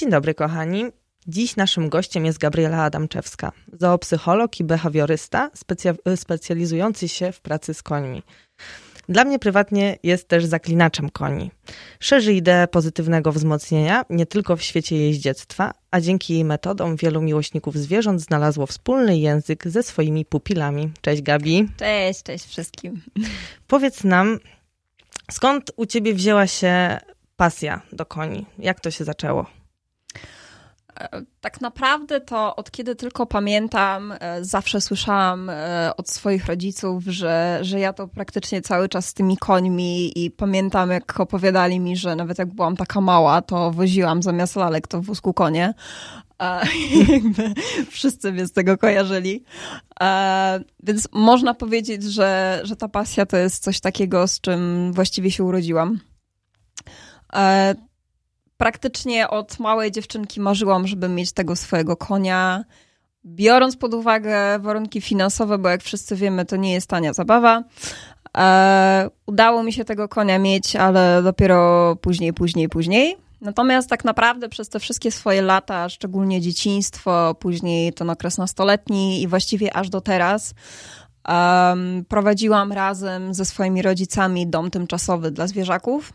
Dzień dobry, kochani. Dziś naszym gościem jest Gabriela Adamczewska, zoopsycholog i behawiorysta specja- specjalizujący się w pracy z końmi. Dla mnie prywatnie jest też zaklinaczem koni. Szerzy ideę pozytywnego wzmocnienia nie tylko w świecie jeździectwa, a dzięki jej metodom wielu miłośników zwierząt znalazło wspólny język ze swoimi pupilami. Cześć Gabi. Cześć, cześć wszystkim. Powiedz nam, skąd u ciebie wzięła się pasja do koni? Jak to się zaczęło? Tak naprawdę to od kiedy tylko pamiętam, e, zawsze słyszałam e, od swoich rodziców, że, że ja to praktycznie cały czas z tymi końmi i pamiętam jak opowiadali mi, że nawet jak byłam taka mała, to woziłam zamiast lalek to w wózku konie. jakby wszyscy mnie z tego kojarzyli. więc można powiedzieć, że, że ta pasja to jest coś takiego, z czym właściwie się urodziłam. Praktycznie od małej dziewczynki marzyłam, żeby mieć tego swojego konia. Biorąc pod uwagę warunki finansowe, bo jak wszyscy wiemy, to nie jest tania zabawa. E, udało mi się tego konia mieć, ale dopiero później, później, później. Natomiast tak naprawdę przez te wszystkie swoje lata, szczególnie dzieciństwo, później ten okres nastoletni i właściwie aż do teraz, um, prowadziłam razem ze swoimi rodzicami dom tymczasowy dla zwierzaków.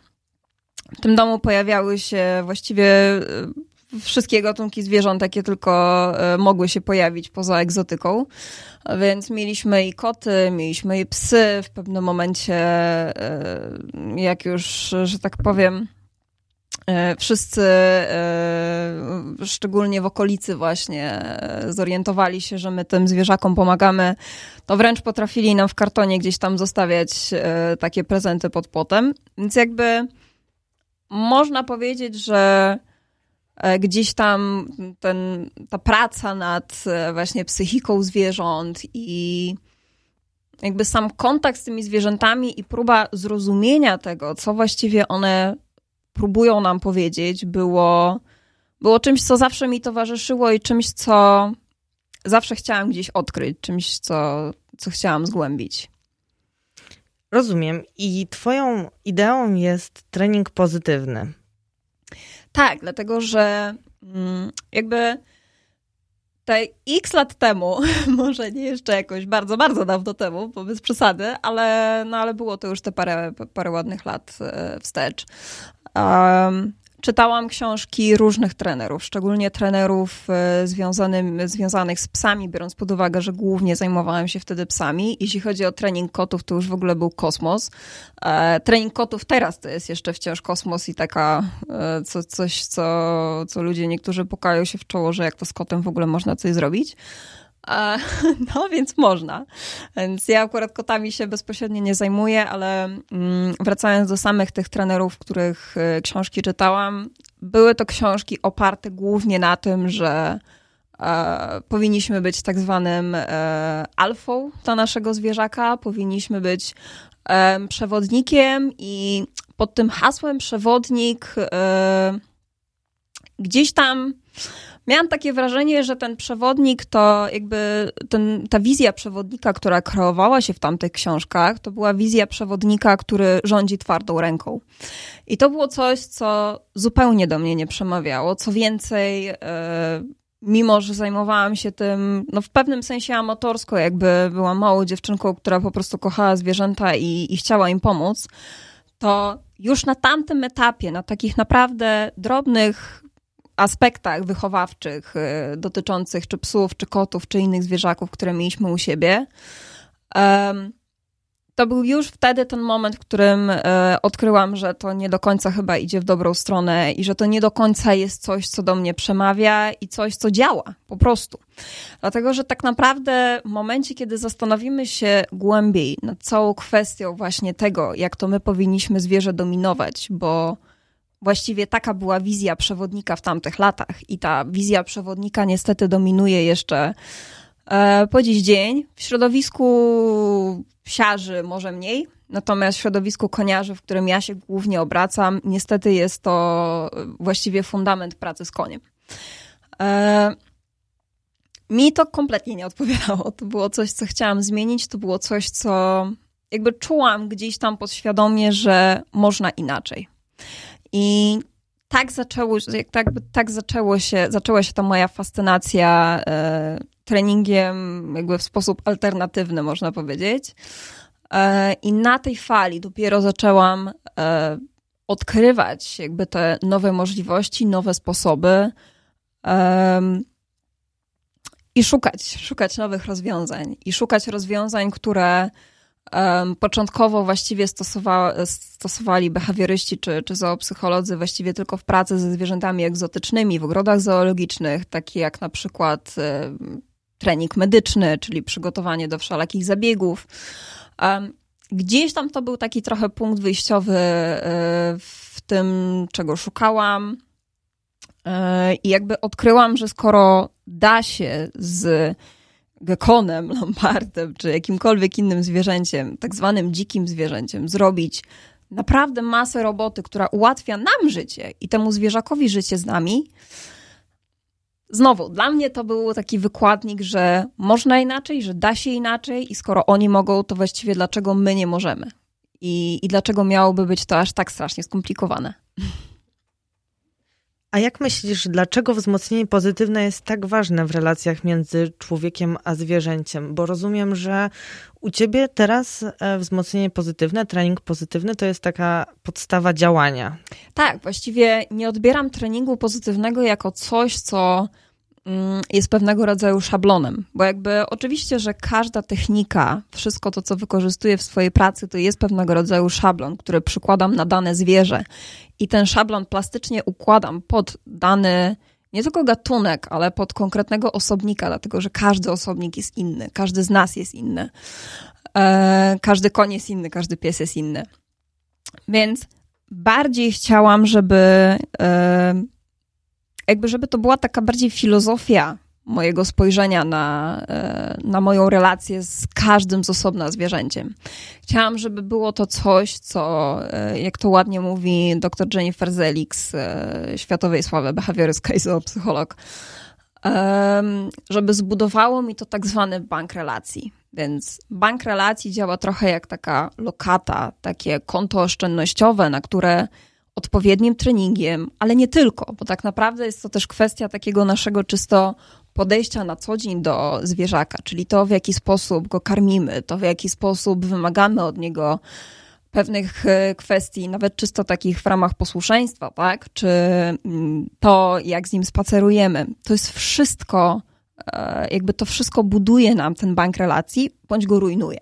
W tym domu pojawiały się właściwie e, wszystkie gatunki zwierząt, jakie tylko e, mogły się pojawić poza egzotyką. Więc mieliśmy i koty, mieliśmy i psy. W pewnym momencie, e, jak już, że tak powiem, wszyscy, szczególnie w okolicy właśnie, zorientowali się, że my tym zwierzakom pomagamy, to wręcz potrafili nam w kartonie gdzieś tam zostawiać takie prezenty pod płotem. Więc jakby można powiedzieć, że e, gdzieś tam ten, ta praca nad e, właśnie psychiką zwierząt i jakby sam kontakt z tymi zwierzętami i próba zrozumienia tego, co właściwie one próbują nam powiedzieć, było, było czymś, co zawsze mi towarzyszyło i czymś, co zawsze chciałam gdzieś odkryć, czymś, co, co chciałam zgłębić. Rozumiem. I Twoją ideą jest trening pozytywny. Tak, dlatego że mm, jakby te x lat temu, może nie jeszcze jakoś bardzo, bardzo dawno temu, bo bez przesady, ale, no, ale było to już te parę, parę ładnych lat e, wstecz. Um, Czytałam książki różnych trenerów, szczególnie trenerów e, związanym, związanych z psami, biorąc pod uwagę, że głównie zajmowałam się wtedy psami. Jeśli chodzi o trening kotów, to już w ogóle był kosmos. E, trening kotów teraz to jest jeszcze wciąż kosmos i taka e, co, coś, co, co ludzie niektórzy pukają się w czoło, że jak to z kotem w ogóle można coś zrobić. No więc można. Więc ja akurat kotami się bezpośrednio nie zajmuję, ale mm, wracając do samych tych trenerów, których y, książki czytałam, były to książki oparte głównie na tym, że e, powinniśmy być tak zwanym e, alfą dla naszego zwierzaka, powinniśmy być e, przewodnikiem i pod tym hasłem przewodnik e, gdzieś tam miałam takie wrażenie, że ten przewodnik to jakby ten, ta wizja przewodnika, która kreowała się w tamtych książkach, to była wizja przewodnika, który rządzi twardą ręką. I to było coś, co zupełnie do mnie nie przemawiało. Co więcej, yy, mimo że zajmowałam się tym, no w pewnym sensie amatorsko, jakby byłam małą dziewczynką, która po prostu kochała zwierzęta i, i chciała im pomóc, to już na tamtym etapie, na takich naprawdę drobnych aspektach wychowawczych y, dotyczących czy psów, czy kotów, czy innych zwierzaków, które mieliśmy u siebie. To był już wtedy ten moment, w którym e, odkryłam, że to nie do końca chyba idzie w dobrą stronę i że to nie do końca jest coś, co do mnie przemawia i coś, co działa po prostu. Dlatego, że tak naprawdę w momencie, kiedy zastanowimy się głębiej nad całą kwestią właśnie tego, jak to my powinniśmy zwierzę dominować, bo Właściwie taka była wizja przewodnika w tamtych latach i ta wizja przewodnika niestety dominuje jeszcze e, po dziś dzień. W środowisku psiarzy może mniej, natomiast w środowisku koniarzy, w którym ja się głównie obracam, niestety jest to właściwie fundament pracy z koniem. E, mi to kompletnie nie odpowiadało. To było coś, co chciałam zmienić, to było coś, co jakby czułam gdzieś tam podświadomie, że można inaczej. I tak zaczęło, tak, tak zaczęło się, zaczęła się ta moja fascynacja e, treningiem jakby w sposób alternatywny, można powiedzieć. E, I na tej fali dopiero zaczęłam e, odkrywać jakby te nowe możliwości, nowe sposoby i szukać, szukać nowych rozwiązań. I szukać rozwiązań, które początkowo właściwie stosowa stosowali behawioryści czy, czy zoopsycholodzy właściwie tylko w pracy ze zwierzętami egzotycznymi w ogrodach zoologicznych, takie jak na przykład trening medyczny, czyli przygotowanie do wszelakich zabiegów. Gdzieś tam to był taki trochę punkt wyjściowy e, w tym, czego szukałam. E, I jakby odkryłam, że skoro da się z gekonem, lampardem czy jakimkolwiek innym zwierzęciem, tak zwanym dzikim zwierzęciem, zrobić naprawdę masę roboty, która ułatwia nam życie i temu zwierzakowi życie z nami, Znowu, dla mnie to był taki wykładnik, że można inaczej, że da się inaczej i skoro oni mogą, to właściwie dlaczego my nie możemy? I, i dlaczego miałoby być to aż tak strasznie skomplikowane? A jak myślisz, dlaczego wzmocnienie pozytywne jest tak ważne w relacjach między człowiekiem a zwierzęciem? Bo rozumiem, że u ciebie teraz e, wzmocnienie pozytywne, trening pozytywny to jest taka podstawa działania. Tak, właściwie nie odbieram treningu pozytywnego jako coś, co mm, jest pewnego rodzaju szablonem, bo jakby oczywiście, że każda technika, wszystko to, co wykorzystuję w swojej pracy, to jest pewnego rodzaju szablon, który przykładam na dane zwierzę i ten szablon plastycznie układam pod dany nie tylko gatunek, ale pod konkretnego osobnika, dlatego że każdy osobnik jest inny, każdy z nas jest inny. E, każdy koń jest inny, każdy pies jest inny. Więc bardziej chciałam, żeby e, jakby żeby to była taka bardziej filozofia mojego spojrzenia na, e, na moją relację z każdym z osobna zwierzęciem. Chciałam, żeby było to coś, co, e, jak to ładnie mówi dr Jennifer Zelik z e, światowej sławy behawiorystka i zoopsycholog, żeby zbudowało mi to tak zwany bank relacji. Więc bank relacji działa trochę jak taka lokata, takie konto oszczędnościowe, na które odpowiednim treningiem, ale nie tylko, bo tak naprawdę jest to też kwestia takiego naszego czysto podejścia na co dzień do zwierzaka, czyli to, w jaki sposób go karmimy, to, w jaki sposób wymagamy od niego pewnych e, kwestii, nawet czysto takich w ramach posłuszeństwa, tak? Czy mm, to, jak z nim spacerujemy. To jest wszystko, e, jakby to wszystko buduje nam ten bank relacji, bądź go rujnuje.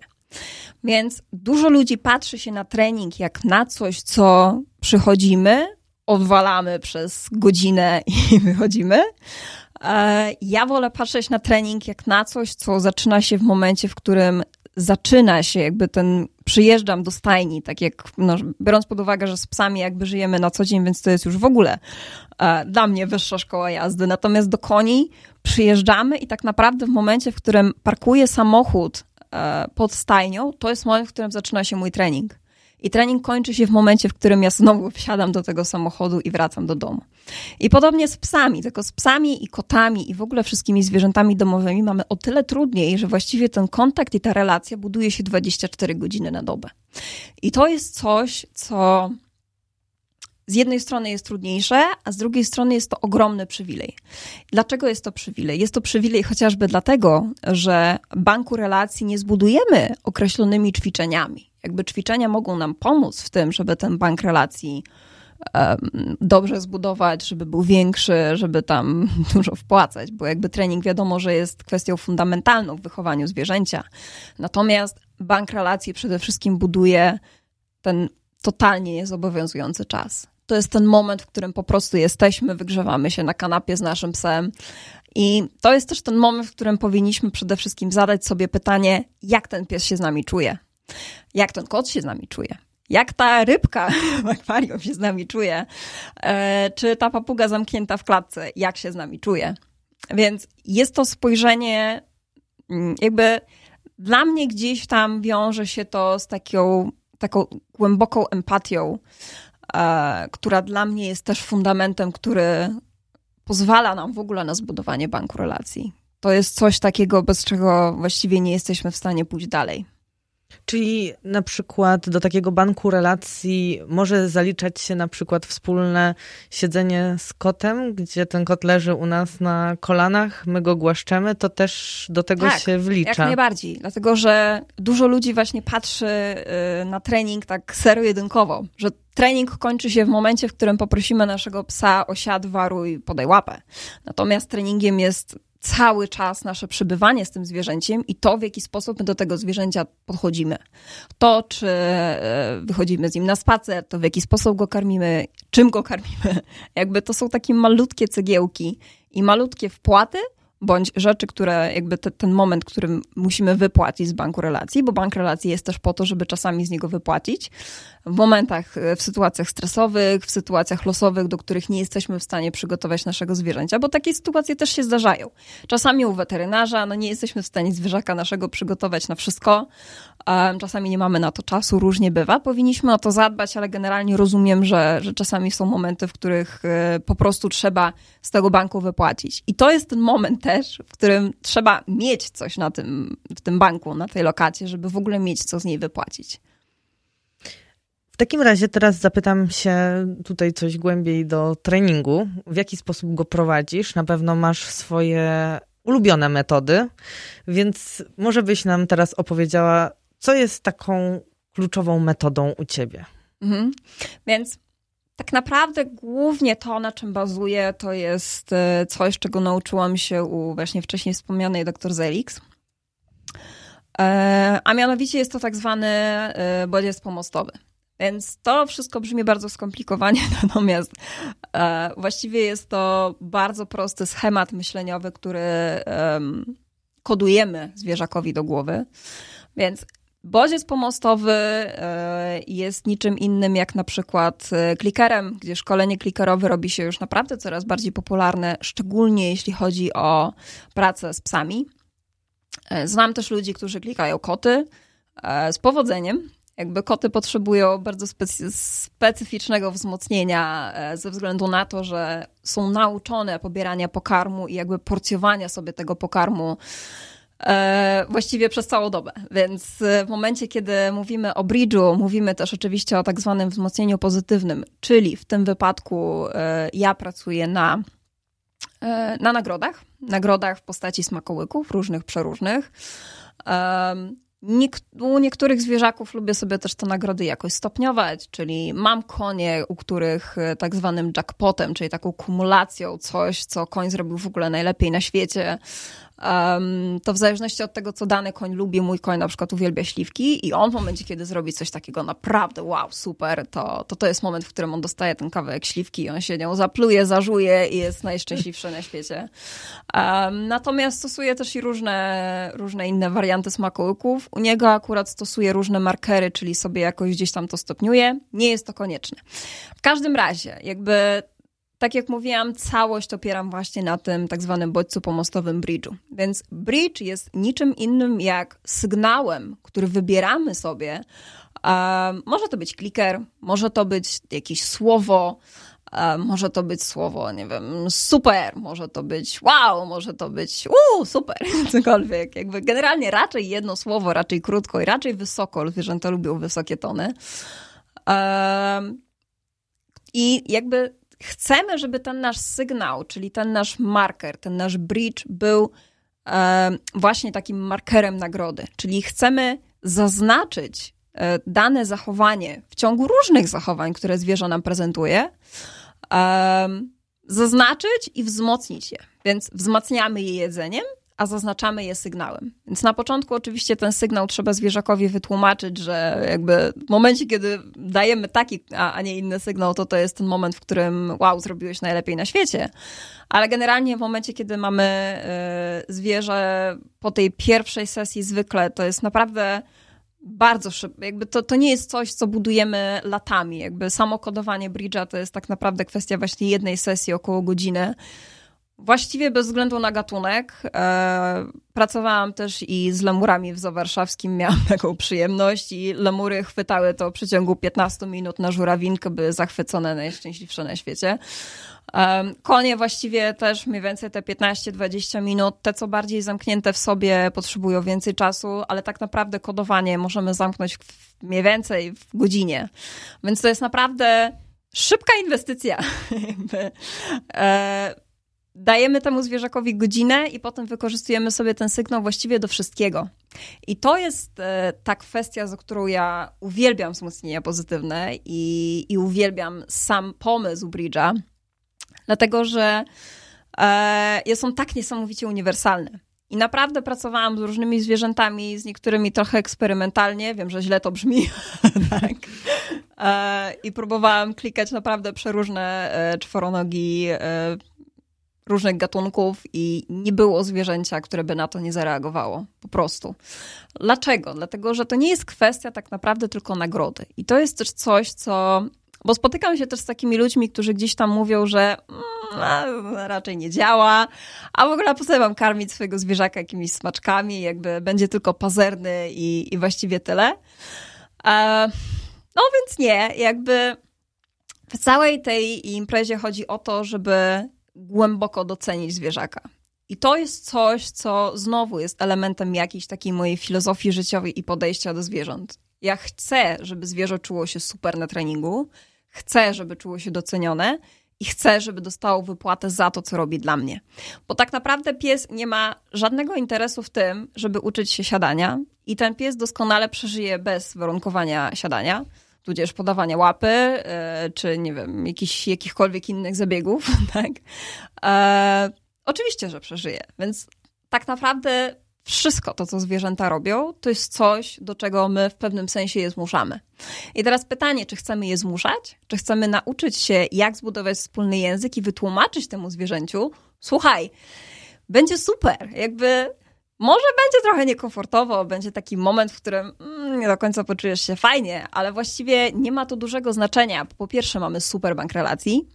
Więc dużo ludzi patrzy się na trening jak na coś, co przychodzimy, odwalamy przez godzinę i wychodzimy, ja wolę patrzeć na trening jak na coś, co zaczyna się w momencie, w którym zaczyna się jakby ten, przyjeżdżam do stajni, tak jak, no, biorąc pod uwagę, że z psami jakby żyjemy na co dzień, więc to jest już w ogóle e, dla mnie wyższa szkoła jazdy. Natomiast do koni przyjeżdżamy i tak naprawdę w momencie, w którym parkuję samochód e, pod stajnią, to jest moment, w którym zaczyna się mój trening. I trening kończy się w momencie, w którym ja znowu wsiadam do tego samochodu i wracam do domu. I podobnie z psami, tylko z psami i kotami i w ogóle wszystkimi zwierzętami domowymi mamy o tyle trudniej, że właściwie ten kontakt i ta relacja buduje się 24 godziny na dobę. I to jest coś, co z jednej strony jest trudniejsze, a z drugiej strony jest to ogromny przywilej. Dlaczego jest to przywilej? Jest to przywilej chociażby dlatego, że banku relacji nie zbudujemy określonymi ćwiczeniami. Jakby ćwiczenia mogą nam pomóc w tym, żeby ten bank relacji dobrze zbudować, żeby był większy, żeby tam dużo wpłacać, bo jakby trening wiadomo, że jest kwestią fundamentalną w wychowaniu zwierzęcia. Natomiast bank relacji przede wszystkim buduje ten totalnie niezobowiązujący czas. To jest ten moment, w którym po prostu jesteśmy, wygrzewamy się na kanapie z naszym psem. I to jest też ten moment, w którym powinniśmy przede wszystkim zadać sobie pytanie, jak ten pies się z nami czuje. Jak ten kot się z nami czuje? Jak ta rybka w akwarium się z nami czuje? E, czy ta papuga zamknięta w klatce, jak się z nami czuje? Więc jest to spojrzenie, mm, jakby dla mnie gdzieś tam wiąże się to z taką, taką głęboką empatią, e, która dla mnie jest też fundamentem, który pozwala nam w ogóle na zbudowanie banku relacji. To jest coś takiego, bez czego właściwie nie jesteśmy w stanie pójść dalej. Czyli na przykład do takiego banku relacji może zaliczać się na przykład wspólne siedzenie z kotem, gdzie ten kot leży u nas na kolanach, my go głaszczemy, to też do tego tak, się wlicza. Jak najbardziej, dlatego że dużo ludzi właśnie patrzy y, na trening tak zero-jedynkowo, że trening kończy się w momencie, w którym poprosimy naszego psa o siad, waruj, podaj łapę. Natomiast treningiem jest cały czas nasze przebywanie z tym zwierzęciem i to, w jaki sposób my do tego zwierzęcia podchodzimy. To, czy e, wychodzimy z nim na spacer, to w jaki sposób go karmimy, czym go karmimy. Jakby to są takie malutkie cegiełki i malutkie wpłaty, bądź rzeczy, które jakby te, ten moment, który musimy wypłacić z banku relacji, bo bank relacji jest też po to, żeby czasami z niego wypłacić. W momentach, e, w sytuacjach stresowych, w sytuacjach losowych, do których nie jesteśmy w stanie przygotować naszego zwierzęcia, bo takie sytuacje też się zdarzają. Czasami u weterynarza, no nie jesteśmy w stanie zwierzaka naszego przygotować na wszystko, czasami nie mamy na to czasu, różnie bywa. Powinniśmy o to zadbać, ale generalnie rozumiem, że, że czasami są momenty, w których e, po prostu trzeba z tego banku wypłacić. I to jest ten moment też, w którym trzeba mieć coś na tym, w tym banku, na tej lokacie, żeby w ogóle mieć co z niej wypłacić. W takim razie teraz zapytam się tutaj coś głębiej do treningu. W jaki sposób go prowadzisz? Na pewno masz swoje ulubione metody, więc może byś nam teraz opowiedziała, co jest taką kluczową metodą u ciebie. Mhm. Więc tak naprawdę głównie to, na czym bazuję, to jest e, coś, czego nauczyłam się u właśnie wcześniej wspomnianej dr Zelix. E, a mianowicie jest to tak zwany e, bodziec pomostowy. Więc to wszystko brzmi bardzo skomplikowanie, natomiast właściwie jest to bardzo prosty schemat myśleniowy, który kodujemy zwierzakowi do głowy. Więc Bodziec pomostowy e, jest niczym innym jak na przykład e, klikerem, gdzie szkolenie klikerowe robi się już naprawdę coraz bardziej popularne, szczególnie jeśli chodzi o pracę z psami. E, znam też ludzi, którzy klikają koty z powodzeniem. Jakby koty potrzebują bardzo specy specyficznego wzmocnienia ze względu na to, że są nauczone pobierania pokarmu i jakby porcjowania sobie tego pokarmu właściwie przez całą dobę. Więc w momencie, kiedy mówimy o bridge'u, mówimy też oczywiście o tak zwanym wzmocnieniu pozytywnym, czyli w tym wypadku e, ja pracuję na, e, na nagrodach, nagrodach w postaci smakołyków, różnych, przeróżnych. U niektórych zwierzaków lubię sobie też te nagrody jakoś stopniować, czyli mam konie, u których tak zwanym jackpotem, czyli taką kumulacją, coś, co koń zrobił w ogóle najlepiej na świecie, Um, to w zależności od tego, co dany koń lubi, mój koń na przykład uwielbia śliwki i on w momencie, kiedy zrobi coś takiego naprawdę wow, super, to to, to jest moment, w którym on dostaje ten kawałek śliwki i on się nią zapluje, zażuje i jest najszczęśliwszy na świecie. Um, natomiast stosuje też i różne, różne inne warianty smakołyków. U niego akurat stosuje różne markery, czyli sobie jakoś gdzieś tam to stopniuje. Nie jest to konieczne. W każdym razie, jakby tak jak mówiłam, całość opieram właśnie na tym tak zwanym bodźcu pomostowym bridge'u. Więc bridge jest niczym innym jak sygnałem, który wybieramy sobie. Może to być kliker, może to być jakieś słowo, może to być słowo, nie wiem, super, może to być wow, może to być uuu, super, cokolwiek. Jakby generalnie raczej jedno słowo, raczej krótko i raczej wysoko. Zwierzęta lubią wysokie tony. I jakby chcemy, żeby ten nasz sygnał, czyli ten nasz marker, ten nasz bridge był e, właśnie takim markerem nagrody. Czyli chcemy zaznaczyć e, dane zachowanie w ciągu różnych zachowań, które zwierzę nam prezentuje, e, zaznaczyć i wzmocnić je. Więc wzmacniamy je jedzeniem, a zaznaczamy je sygnałem. Więc na początku oczywiście ten sygnał trzeba zwierzakowi wytłumaczyć, że jakby w momencie, kiedy dajemy taki, a, nie inny sygnał, to to jest ten moment, w którym wow, zrobiłeś najlepiej na świecie. Ale generalnie w momencie, kiedy mamy y, zwierzę po tej pierwszej sesji zwykle, to jest naprawdę bardzo szybko. Jakby to, to nie jest coś, co budujemy latami. Jakby samo kodowanie bridge'a to jest tak naprawdę kwestia właśnie jednej sesji, około godziny właściwie bez względu na gatunek. E, pracowałam też i z lemurami w Zawarszawskim, miałam taką przyjemność i lemury chwytały to w przeciągu 15 minut na żurawinkę, były zachwycone najszczęśliwsze na świecie. E, konie właściwie też mniej więcej te 15-20 minut. Te, co bardziej zamknięte w sobie, potrzebują więcej czasu, ale tak naprawdę kodowanie możemy zamknąć mniej więcej w godzinie. Więc to jest naprawdę szybka inwestycja. dajemy temu zwierzakowi godzinę i potem wykorzystujemy sobie ten sygnał właściwie do wszystkiego. I to jest e, ta kwestia, za którą ja uwielbiam wzmocnienia pozytywne i, i uwielbiam sam pomysł Bridge'a, dlatego że e, są tak niesamowicie uniwersalne. I naprawdę pracowałam z różnymi zwierzętami, z niektórymi trochę eksperymentalnie. Wiem, że źle to brzmi. tak. E, I próbowałam klikać naprawdę przeróżne e, czworonogi, e, różnych gatunków i nie było zwierzęcia, które by na to nie zareagowało. Po prostu. Dlaczego? Dlatego, że to nie jest kwestia tak naprawdę tylko nagrody. I to jest też coś, co. Bo spotykam się też z takimi ludźmi, którzy gdzieś tam mówią, że mm, raczej nie działa, a w ogóle po co mam karmić swojego zwierzaka jakimiś smaczkami, jakby będzie tylko pazerny i, i właściwie tyle. E, no więc nie, jakby w całej tej imprezie chodzi o to, żeby głęboko docenić zwierzaka. I to jest coś, co znowu jest elementem jakiejś takiej mojej filozofii życiowej i podejścia do zwierząt. Ja chcę, żeby zwierzę czuło się super na treningu, chcę, żeby czuło się docenione i chcę, żeby dostało wypłatę za to, co robi dla mnie. Bo tak naprawdę pies nie ma żadnego interesu w tym, żeby uczyć się siadania i ten pies doskonale przeżyje bez warunkowania siadania tudzież podawania łapy, e, czy nie wiem, jakichś, jakichkolwiek innych zabiegów, tak? E, oczywiście, że przeżyje, więc tak naprawdę wszystko to, co zwierzęta robią, to jest coś, do czego my w pewnym sensie je zmuszamy. I teraz pytanie, czy chcemy je zmuszać? Czy chcemy nauczyć się, jak zbudować wspólny język i wytłumaczyć temu zwierzęciu, słuchaj, będzie super, jakby może będzie trochę niekomfortowo, będzie taki moment, w którym mm, nie do końca poczujesz się fajnie, ale właściwie nie ma to dużego znaczenia. Po pierwsze, mamy super bank relacji,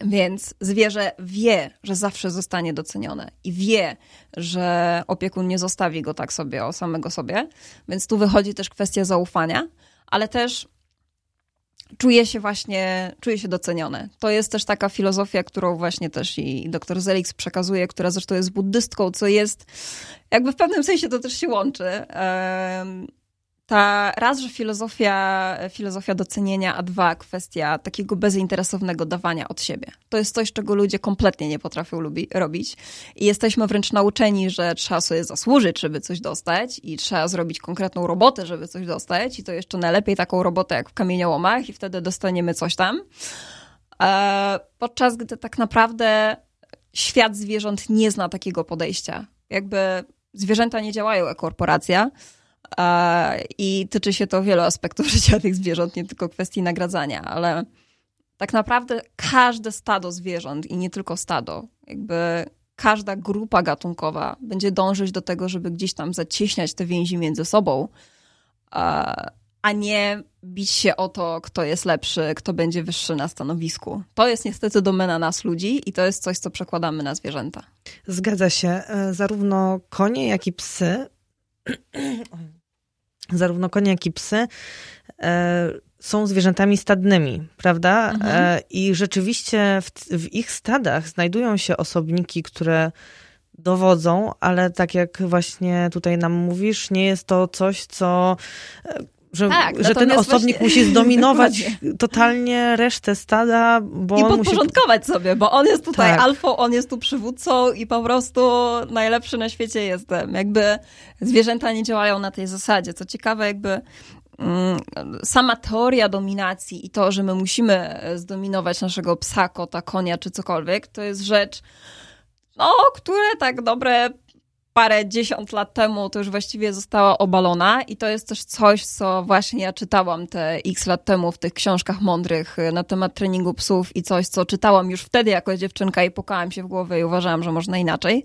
więc zwierzę wie, że zawsze zostanie docenione i wie, że opiekun nie zostawi go tak sobie o samego sobie. Więc tu wychodzi też kwestia zaufania, ale też czuje się właśnie, czuje się docenione. To jest też taka filozofia, którą właśnie też i dr Zelix przekazuje, która zresztą jest buddystką, co jest, jakby w pewnym sensie to też się łączy ta raz, że filozofia, filozofia docenienia, a dwa, kwestia takiego bezinteresownego dawania od siebie. To jest coś, czego ludzie kompletnie nie potrafią lubi, robić. I jesteśmy wręcz nauczeni, że trzeba sobie zasłużyć, żeby coś dostać i trzeba zrobić konkretną robotę, żeby coś dostać i to jeszcze najlepiej taką robotę jak w kamieniołomach i wtedy dostaniemy coś tam. E, podczas gdy tak naprawdę świat zwierząt nie zna takiego podejścia. Jakby zwierzęta nie działają jak korporacja, i tyczy się to wielu aspektów życia tych zwierząt, nie tylko kwestii nagradzania, ale tak naprawdę każde stado zwierząt i nie tylko stado, jakby każda grupa gatunkowa będzie dążyć do tego, żeby gdzieś tam zacieśniać te więzi między sobą, a nie bić się o to, kto jest lepszy, kto będzie wyższy na stanowisku. To jest niestety domena nas ludzi i to jest coś, co przekładamy na zwierzęta. Zgadza się. E, zarówno konie, jak i psy zarówno konie, jak i psy e, są zwierzętami stadnymi, prawda? Mhm. E, I rzeczywiście w, w ich stadach znajdują się osobniki, które dowodzą, ale tak jak właśnie tutaj nam mówisz, nie jest to coś, co e, że, tak, że ten osobnik właśnie... musi zdominować totalnie resztę stada, bo I podporządkować musi... sobie, bo on jest tutaj tak. alfą, on jest tu przywódcą i po prostu najlepszy na świecie jestem. Jakby zwierzęta nie działają na tej zasadzie. Co ciekawe, jakby mm, sama teoria dominacji i to, że my musimy zdominować naszego psa, kota, konia czy cokolwiek, to jest rzecz, no, które tak dobre parę dziesiąt lat temu to już właściwie została obalona i to jest też coś, co właśnie ja czytałam te x lat temu w tych książkach mądrych y, na temat treningu psów i coś, co czytałam już wtedy jako dziewczynka i pukałam się w głowę i uważałam, że można inaczej.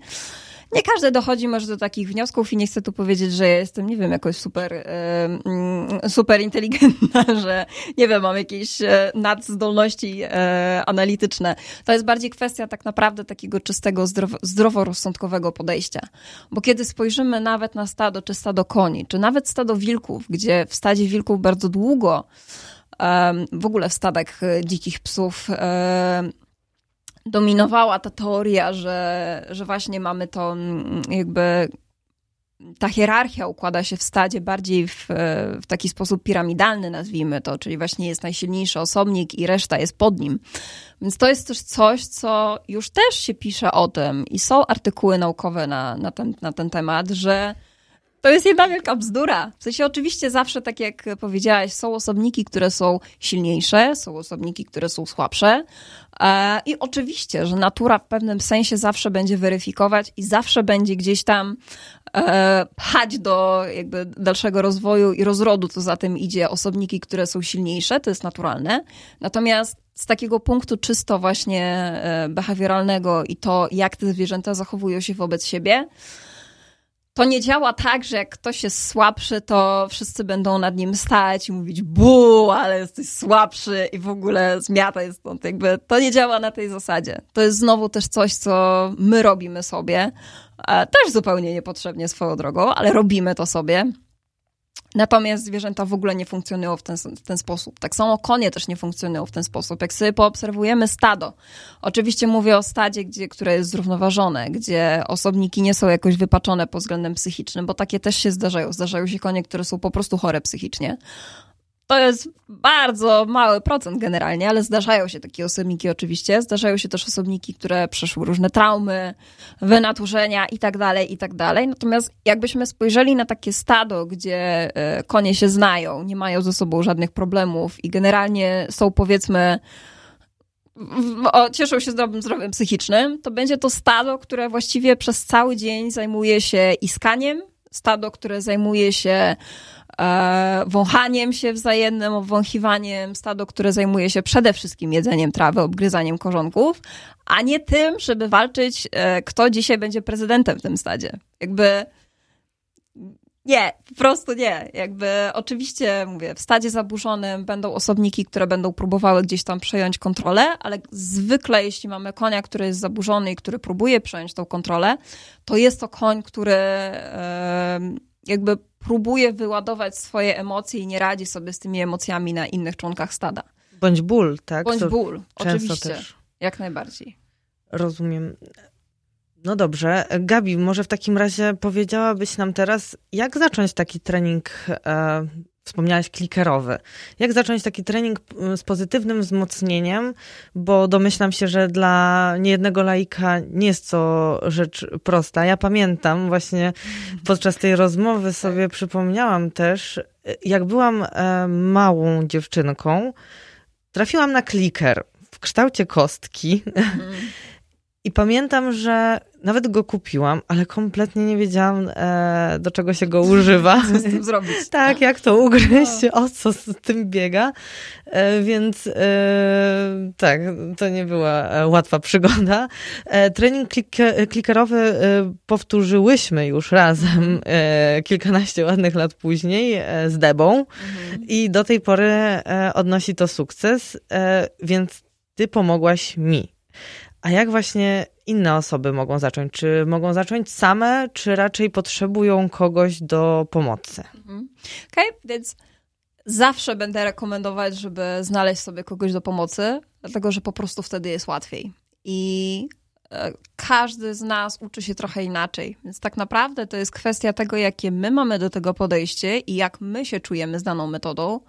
Nie każdy dochodzi może do takich wniosków i nie chcę tu powiedzieć, że ja jestem, nie wiem, jakoś super, super inteligentna, że nie wiem, mam jakieś e, nadzdolności e, analityczne. To jest bardziej kwestia tak naprawdę takiego czystego, zdrowo, zdroworozsądkowego podejścia. Bo kiedy spojrzymy nawet na stado, czy stado koni, czy nawet stado wilków, gdzie w stadzie wilków bardzo długo w ogóle w stadach e, dzikich psów dominowała ta teoria, że, że właśnie mamy to mm, jakby ta hierarchia układa się w stadzie bardziej w, w, taki sposób piramidalny, nazwijmy to, czyli właśnie jest najsilniejszy osobnik i reszta jest pod nim. Więc to jest też coś, co już też się pisze o tym i są artykuły naukowe na, na, ten, na ten temat, że to jest jedna wielka bzdura. W sensie oczywiście zawsze, tak jak powiedziałaś, są osobniki, które są silniejsze, są osobniki, które są słabsze. E, I oczywiście, że natura w pewnym sensie zawsze będzie weryfikować i zawsze będzie gdzieś tam e, pchać do jakby dalszego rozwoju i rozrodu, co za tym idzie, osobniki, które są silniejsze, to jest naturalne. Natomiast z takiego punktu czysto właśnie e, behawioralnego i to, jak te zwierzęta zachowują się wobec siebie, to nie działa tak, że jak ktoś jest słabszy, to wszyscy będą nad nim stać i mówić bu, ale jesteś słabszy i w ogóle zmiata jest stąd. Jakby to nie działa na tej zasadzie. To jest znowu też coś, co my robimy sobie. E, też zupełnie niepotrzebnie swoją drogą, ale robimy to sobie. Natomiast zwierzęta w ogóle nie funkcjonują w ten, w ten sposób. Tak samo konie też nie funkcjonują w ten sposób. Jak sobie poobserwujemy stado, oczywiście mówię o stadzie, gdzie, które jest zrównoważone, gdzie osobniki nie są jakoś wypaczone pod względem psychicznym, bo takie też się zdarzają. Zdarzają się konie, które są po prostu chore psychicznie. To jest bardzo mały procent generalnie, ale zdarzają się takie osobniki oczywiście. Zdarzają się też osobniki, które przeszły różne traumy, wynaturzenia i tak dalej, i tak dalej. Natomiast jakbyśmy spojrzeli na takie stado, gdzie e, konie się znają, nie mają ze sobą żadnych problemów i generalnie są powiedzmy o, cieszą się zdrowym zdrowiem psychicznym, to będzie to stado, które właściwie przez cały dzień zajmuje się iskaniem, stado, które zajmuje się E, wąchaniem się wzajemnym, obwąchiwaniem stado, które zajmuje się przede wszystkim jedzeniem trawy, obgryzaniem korzonków, a nie tym, żeby walczyć, e, kto dzisiaj będzie prezydentem w tym stadzie. Jakby nie, po prostu nie. Jakby oczywiście, mówię, w stadzie zaburzonym będą osobniki, które będą próbowały gdzieś tam przejąć kontrolę, ale zwykle jeśli mamy konia, który jest zaburzony i który próbuje przejąć tą kontrolę, to jest to koń, który jakby próbuje wyładować swoje emocje i nie radzi sobie z tymi emocjami na innych członkach stada. Bądź ból, tak? Bądź ból, oczywiście. Też. Jak najbardziej. Rozumiem. No dobrze. Gabi, może w takim razie powiedziałabyś nam teraz, jak zacząć taki trening e, wspomniałaś klikerowy. Jak zacząć taki trening z pozytywnym wzmocnieniem, bo domyślam się, że dla niejednego laika nie jest to rzecz prosta. Ja pamiętam właśnie podczas tej rozmowy sobie przypomniałam też, jak byłam e, małą dziewczynką, trafiłam na kliker w kształcie kostki. Mm. I pamiętam, że nawet go kupiłam, ale kompletnie nie wiedziałam, e, do czego się go używa. Co z tym zrobić? tak, jak to ugryźć, no. o co z tym biega. E, więc e, tak, to nie była e, łatwa przygoda. E, trening klikerowy e, powtórzyłyśmy już razem kilkanaście ładnych lat później z Debą mhm. i do tej pory odnosi to sukces, więc ty pomogłaś mi. A jak właśnie inne osoby mogą zacząć? Czy mogą zacząć same, czy raczej potrzebują kogoś do pomocy? Mhm. Okej, okay, więc zawsze będę rekomendować, żeby znaleźć sobie kogoś do pomocy, dlatego że po prostu wtedy jest łatwiej. I e, każdy z nas uczy się trochę inaczej. Więc tak naprawdę to jest kwestia tego, jakie my mamy do tego podejście i jak my się czujemy z daną metodą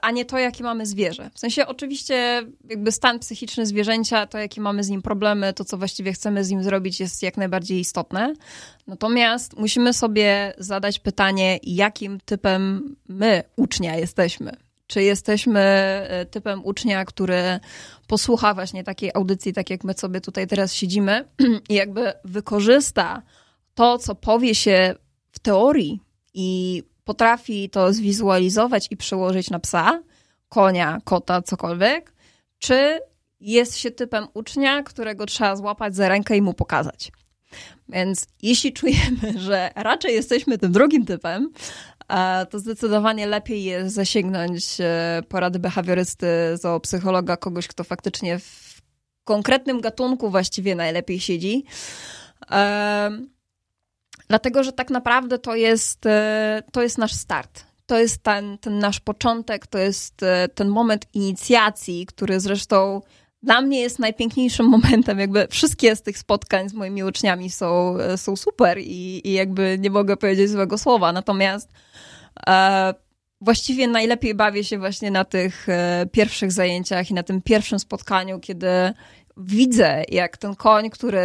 a nie to, jakie mamy zwierzę. W sensie oczywiście jakby stan psychiczny zwierzęcia, to jakie mamy z nim problemy, to co właściwie chcemy z nim zrobić jest jak najbardziej istotne. Natomiast musimy sobie zadać pytanie, jakim typem my, ucznia, jesteśmy. Czy jesteśmy e, typem ucznia, który posłucha właśnie takiej audycji, tak jak my sobie tutaj teraz siedzimy i jakby wykorzysta to, co powie się w teorii i potrafi to zwizualizować i przełożyć na psa, konia, kota, cokolwiek, czy jest się typem ucznia, którego trzeba złapać za rękę i mu pokazać. Więc jeśli czujemy, że raczej jesteśmy tym drugim typem, to zdecydowanie lepiej jest zasięgnąć e, porady behawiorysty, zoopsychologa, kogoś, kto faktycznie w konkretnym gatunku właściwie najlepiej siedzi. Dlatego, że tak naprawdę to jest, e, to jest nasz start. To jest ten, ten nasz początek, to jest e, ten moment inicjacji, który zresztą dla mnie jest najpiękniejszym momentem. Jakby wszystkie z tych spotkań z moimi uczniami są, są super i, i jakby nie mogę powiedzieć złego słowa. Natomiast e, właściwie najlepiej bawię się właśnie na tych e, pierwszych zajęciach i na tym pierwszym spotkaniu, kiedy widzę, jak ten koń, który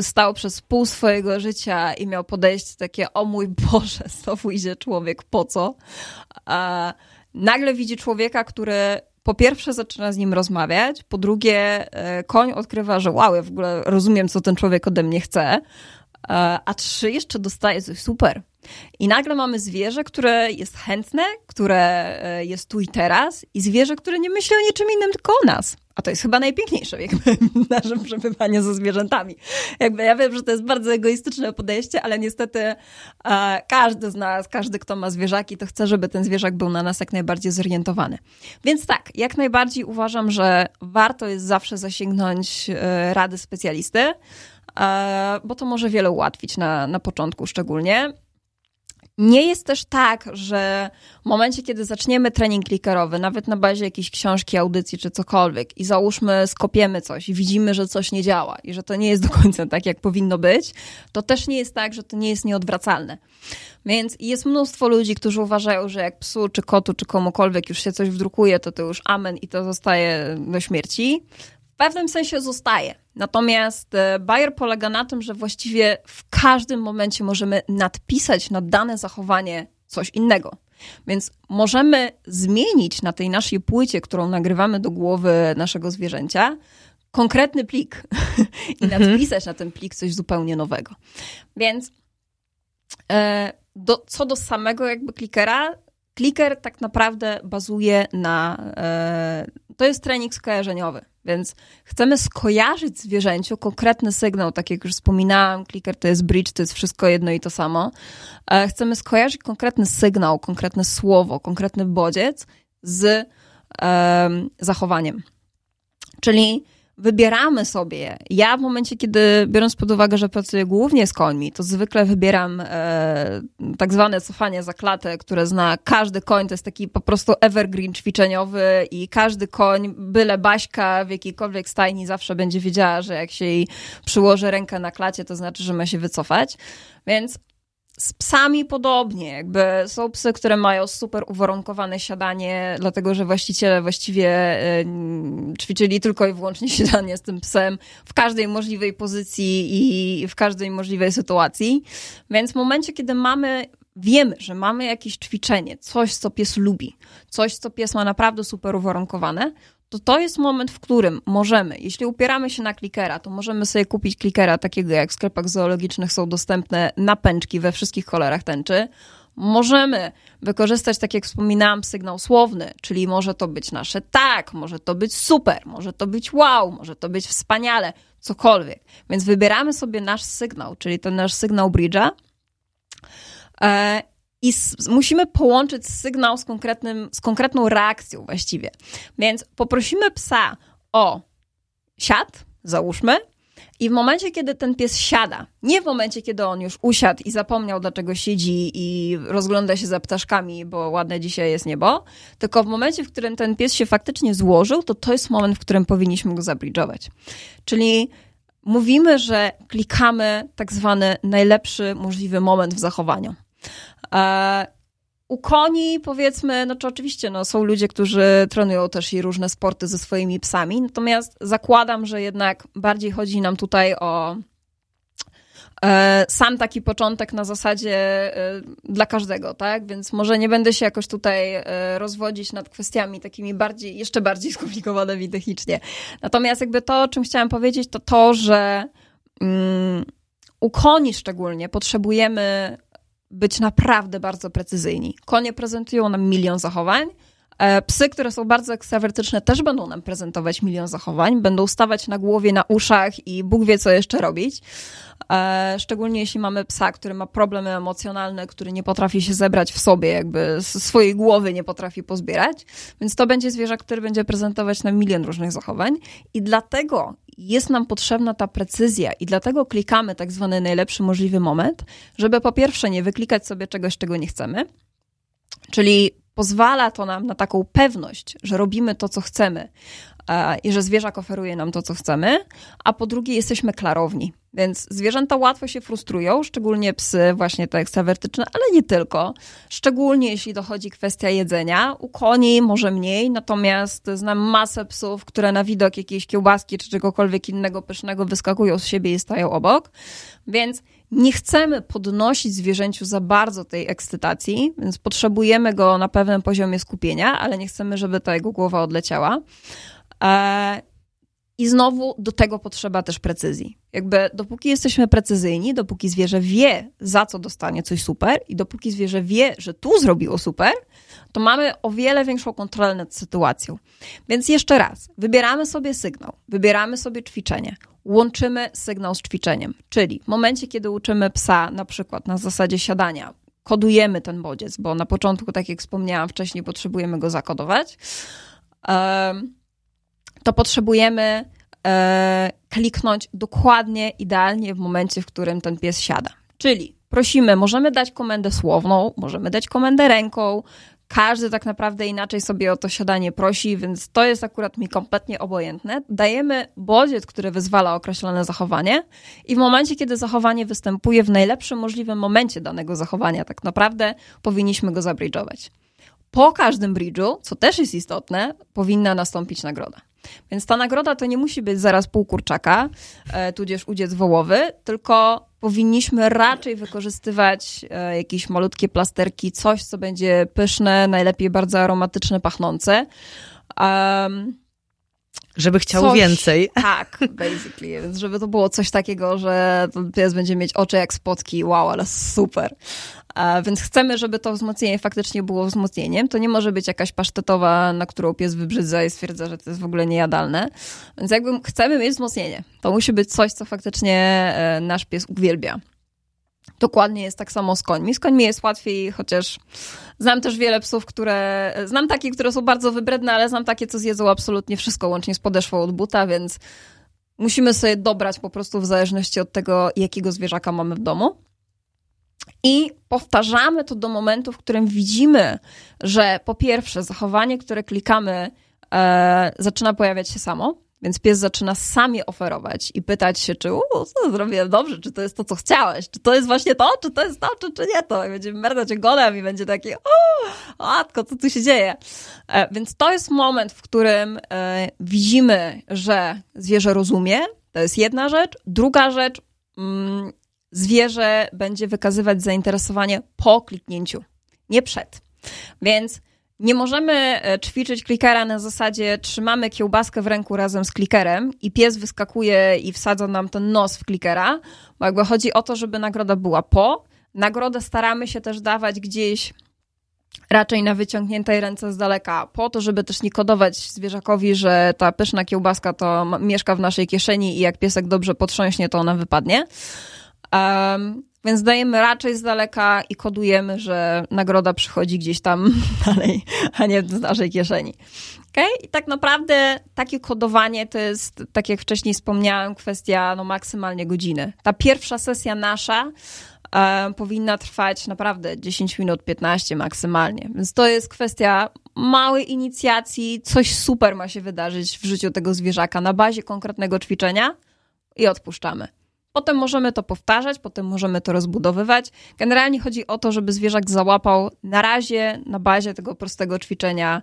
stał przez pół swojego życia i miał podejść takie, o mój Boże, znowu idzie człowiek, po co? A nagle widzi człowieka, który po pierwsze zaczyna z nim rozmawiać, po drugie e, koń odkrywa, że wow, ja w ogóle rozumiem, co ten człowiek ode mnie chce, e, a trzy jeszcze dostaje coś super. I nagle mamy zwierzę, które jest chętne, które e, jest tu i teraz, i zwierzę, które nie myśli o niczym innym, tylko o nas. A to jest chyba najpiękniejsze jakby w naszym przebywaniu ze zwierzętami. Jakby ja wiem, że to jest bardzo egoistyczne podejście, ale niestety e, każdy z nas, każdy, kto ma zwierzaki, to chce, żeby ten zwierzak był na nas jak najbardziej zorientowany. Więc tak, jak najbardziej uważam, że warto jest zawsze zasięgnąć e, rady specjalisty, e, bo to może wiele ułatwić na, na początku szczególnie. Nie jest też tak, że w momencie, kiedy zaczniemy trening klikerowy, nawet na bazie jakiejś książki, audycji czy cokolwiek, i załóżmy, skopiemy coś i widzimy, że coś nie działa i że to nie jest do końca tak, jak powinno być, to też nie jest tak, że to nie jest nieodwracalne. Więc jest mnóstwo ludzi, którzy uważają, że jak psu, czy kotu, czy komukolwiek już się coś wdrukuje, to to już amen i to zostaje do śmierci. W pewnym sensie zostaje. Natomiast e, Bayer polega na tym, że właściwie w każdym momencie możemy nadpisać na dane zachowanie coś innego. Więc możemy zmienić na tej naszej płycie, którą nagrywamy do głowy naszego zwierzęcia, konkretny plik i mhm. nadpisać na ten plik coś zupełnie nowego. Więc e, do, co do samego jakby klikera, kliker tak naprawdę bazuje na. E, to jest trening skojarzeniowy. Więc chcemy skojarzyć zwierzęciu konkretny sygnał, tak jak już wspominałam, clicker to jest bridge, to jest wszystko jedno i to samo. E, chcemy skojarzyć konkretny sygnał, konkretne słowo, konkretny bodziec z um, zachowaniem. Czyli wybieramy sobie. Ja w momencie, kiedy biorąc pod uwagę, że pracuję głównie z końmi, to zwykle wybieram e, tak zwane cofanie za klatę, które zna każdy koń. To jest taki po prostu evergreen ćwiczeniowy i każdy koń, byle Baśka w jakiejkolwiek stajni zawsze będzie wiedziała, że jak się jej przyłoży rękę na klacie, to znaczy, że ma się wycofać. Więc z psami podobnie, jakby są psy, które mają super uwarunkowane siadanie, dlatego że właściciele właściwie ćwiczyli tylko i wyłącznie siadanie z tym psem w każdej możliwej pozycji i w każdej możliwej sytuacji. Więc w momencie, kiedy mamy wiemy, że mamy jakieś ćwiczenie, coś, co pies lubi, coś, co pies ma naprawdę super uwarunkowane, to to jest moment, w którym możemy, jeśli upieramy się na klikera, to możemy sobie kupić klikera takiego, jak w sklepach zoologicznych są dostępne napęczki we wszystkich kolorach tęczy. Możemy wykorzystać, tak jak wspominałam, sygnał słowny, czyli może to być nasze tak, może to być super, może to być wow, może to być wspaniale, cokolwiek. Więc wybieramy sobie nasz sygnał, czyli ten nasz sygnał bridge'a i musimy połączyć sygnał z, konkretnym, z konkretną reakcją właściwie. Więc poprosimy psa o siad, załóżmy, i w momencie, kiedy ten pies siada, nie w momencie, kiedy on już usiadł i zapomniał, dlaczego siedzi i rozgląda się za ptaszkami, bo ładne dzisiaj jest niebo, tylko w momencie, w którym ten pies się faktycznie złożył, to to jest moment, w którym powinniśmy go zabridżować. Czyli mówimy, że klikamy tak zwany najlepszy możliwy moment w zachowaniu. E, u koni, powiedzmy, no to oczywiście no, są ludzie, którzy trenują też i różne sporty ze swoimi psami, natomiast zakładam, że jednak bardziej chodzi nam tutaj o e, sam taki początek na zasadzie e, dla każdego, tak? Więc może nie będę się jakoś tutaj rozwodzić nad kwestiami takimi bardziej, jeszcze bardziej skomplikowanymi technicznie. Natomiast jakby to, o czym chciałam powiedzieć, to to, że mm, u koni szczególnie potrzebujemy być naprawdę bardzo precyzyjni. Konie prezentują nam milion zachowań, psy, które są bardzo ekstrawertyczne, też będą nam prezentować milion zachowań, będą stawać na głowie, na uszach i Bóg wie, co jeszcze robić. E, szczególnie jeśli mamy psa, który ma problemy emocjonalne, który nie potrafi się zebrać w sobie, jakby swojej głowy nie potrafi pozbierać. Więc to będzie zwierzę, który będzie prezentować nam milion różnych zachowań. I dlatego jest nam potrzebna ta precyzja i dlatego klikamy tak zwany najlepszy możliwy moment, żeby po pierwsze nie wyklikać sobie czegoś, czego nie chcemy, czyli pozwala to nam na taką pewność, że robimy to, co chcemy e, i że zwierzak oferuje nam to, co chcemy, a po drugie jesteśmy klarowni. Więc zwierzęta łatwo się frustrują, szczególnie psy, właśnie te ekstrawertyczne, ale nie tylko. Szczególnie jeśli dochodzi kwestia jedzenia. U koni może mniej, natomiast znam masę psów, które na widok jakiejś kiełbaski czy czegokolwiek innego pysznego wyskakują z siebie i stają obok. Więc nie chcemy podnosić zwierzęciu za bardzo tej ekscytacji, więc potrzebujemy go na pewnym poziomie skupienia, ale nie chcemy, żeby ta jego głowa odleciała. I znowu do tego potrzeba też precyzji. Jakby dopóki jesteśmy precyzyjni, dopóki zwierzę wie, za co dostanie coś super, i dopóki zwierzę wie, że tu zrobiło super, to mamy o wiele większą kontrolę nad sytuacją. Więc jeszcze raz, wybieramy sobie sygnał, wybieramy sobie ćwiczenie, łączymy sygnał z ćwiczeniem. Czyli w momencie, kiedy uczymy psa na przykład na zasadzie siadania, kodujemy ten bodziec, bo na początku, tak jak wspomniałam wcześniej, potrzebujemy go zakodować, to potrzebujemy e, kliknąć dokładnie, idealnie w momencie, w którym ten pies siada. Czyli prosimy, możemy dać komendę słowną, możemy dać komendę ręką, każdy tak naprawdę inaczej sobie o to siadanie prosi, więc to jest akurat mi kompletnie obojętne. Dajemy bodziec, który wyzwala określone zachowanie i w momencie, kiedy zachowanie występuje w najlepszym możliwym momencie danego zachowania, tak naprawdę powinniśmy go zabridżować. Po każdym bridżu, co też jest istotne, powinna nastąpić nagroda. Więc ta nagroda to nie musi być zaraz pół kurczaka, e, tudzież udziec wołowy, tylko powinniśmy raczej wykorzystywać e, jakieś malutkie plasterki, coś, co będzie pyszne, najlepiej bardzo aromatyczne, pachnące. Um, żeby chciał coś, więcej. Tak, basically. Więc żeby to było coś takiego, że ten pies będzie mieć oczy jak spotki. Wow, ale super. Więc chcemy, żeby to wzmocnienie faktycznie było wzmocnieniem. To nie może być jakaś pasztetowa, na którą pies wybrzydza i stwierdza, że to jest w ogóle niejadalne. Więc jakby chcemy mieć wzmocnienie. To musi być coś, co faktycznie e, nasz pies uwielbia. Dokładnie jest tak samo z końmi. Z końmi jest łatwiej, chociaż znam też wiele psów, które. Znam takie, które są bardzo wybredne, ale znam takie, co zjedzą absolutnie wszystko, łącznie z podeszwą od buta, więc musimy sobie dobrać po prostu w zależności od tego, jakiego zwierzaka mamy w domu. I powtarzamy to do momentu, w którym widzimy, że po pierwsze, zachowanie, które klikamy, e, zaczyna pojawiać się samo, więc pies zaczyna sam je oferować i pytać się, czy co zrobiłem dobrze, czy to jest to, co chciałeś, czy to jest właśnie to, czy to jest to, czy, czy nie to. I będzie merdać ogonem i będzie taki, o, matko, co tu się dzieje? E, więc to jest moment, w którym e, widzimy, że zwierzę rozumie, to jest jedna rzecz. Druga rzecz, mm, zwierzę będzie wykazywać zainteresowanie po kliknięciu, nie przed. Więc nie możemy e, ćwiczyć klikera na zasadzie trzymamy kiełbaskę w ręku razem z klikerem i pies wyskakuje i wsadza nam ten nos w klikera, bo jakby chodzi o to, żeby nagroda była po. Nagrodę staramy się też dawać gdzieś raczej na wyciągniętej ręce z daleka, po to, żeby też nie kodować zwierzakowi, że ta pyszna kiełbaska to mieszka w naszej kieszeni i jak piesek dobrze potrząśnie, to ona wypadnie. Um, więc dajemy raczej z daleka i kodujemy, że nagroda przychodzi gdzieś tam dalej, a nie z naszej kieszeni. Okay? I tak naprawdę takie kodowanie to jest, tak jak wcześniej wspomniałam, kwestia no, maksymalnie godziny. Ta pierwsza sesja nasza e, powinna trwać naprawdę 10 minut, 15 maksymalnie. Więc to jest kwestia małej inicjacji, coś super ma się wydarzyć w życiu tego zwierzaka na bazie konkretnego ćwiczenia i odpuszczamy. Potem możemy to powtarzać, potem możemy to rozbudowywać. Generalnie chodzi o to, żeby zwierzak załapał na razie na bazie tego prostego ćwiczenia,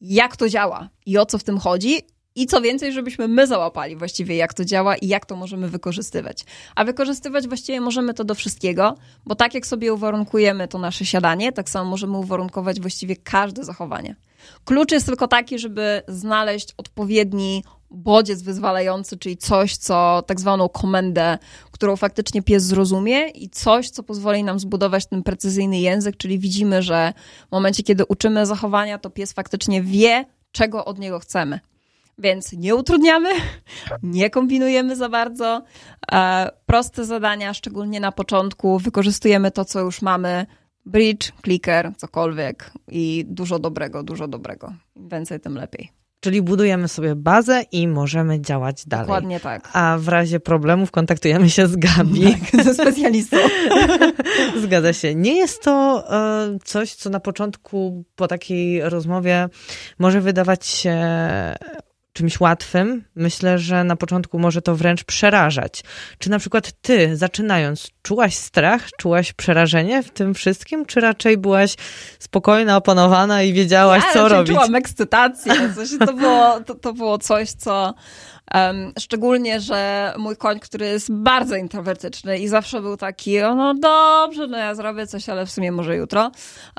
jak to działa i o co w tym chodzi. I co więcej, żebyśmy my załapali właściwie, jak to działa i jak to możemy wykorzystywać. A wykorzystywać właściwie możemy to do wszystkiego, bo tak jak sobie uwarunkujemy to nasze siadanie, tak samo możemy uwarunkować właściwie każde zachowanie. Klucz jest tylko taki, żeby znaleźć odpowiedni bodziec wyzwalający, czyli coś, co tak zwaną komendę, którą faktycznie pies zrozumie i coś, co pozwoli nam zbudować ten precyzyjny język, czyli widzimy, że w momencie, kiedy uczymy zachowania, to pies faktycznie wie, czego od niego chcemy. Więc nie utrudniamy, nie kombinujemy za bardzo. E, proste zadania, szczególnie na początku, wykorzystujemy to, co już mamy. Bridge, clicker, cokolwiek i dużo dobrego, dużo dobrego. Im więcej, tym lepiej. Czyli budujemy sobie bazę i możemy działać dalej. Dokładnie tak. A w razie problemów kontaktujemy się z Gabi. Tak, ze specjalistą. Zgadza się. Nie jest to e, coś, co na początku po takiej rozmowie może wydawać się czymś łatwym. Myślę, że na początku może to wręcz przerażać. Czy na przykład ty, zaczynając, czułaś strach, czułaś przerażenie w tym wszystkim, czy raczej byłaś spokojna, opanowana i wiedziałaś, ja co robić? Ja czułam ekscytację. Coś, to, było, to, to było coś, co Um, szczególnie, że mój koń, który jest bardzo introwertyczny i zawsze był taki, no dobrze, no ja zrobię coś, ale w sumie może jutro.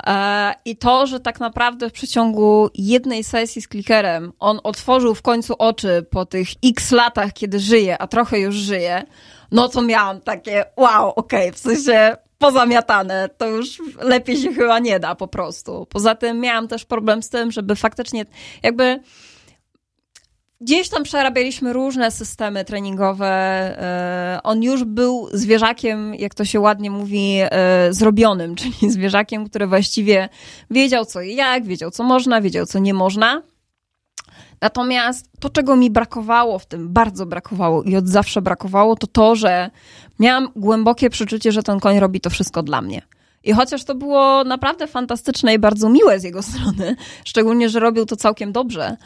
E, I to, że tak naprawdę w przeciągu jednej sesji z klikerem on otworzył w końcu oczy po tych x latach, kiedy żyje, a trochę już żyje, no to miałam takie wow, okej, okay, w sensie pozamiatane, to już lepiej się chyba nie da po prostu. Poza tym miałam też problem z tym, żeby faktycznie jakby Gdzieś tam przerabialiśmy różne systemy treningowe. E, on już był zwierzakiem, jak to się ładnie mówi, e, zrobionym, czyli zwierzakiem, który właściwie wiedział co i jak, wiedział co można, wiedział co nie można. Natomiast to, czego mi brakowało w tym, bardzo brakowało i od zawsze brakowało, to to, że miałam głębokie przeczucie, że ten koń robi to wszystko dla mnie. I chociaż to było naprawdę fantastyczne i bardzo miłe z jego strony, szczególnie, że robił to całkiem dobrze,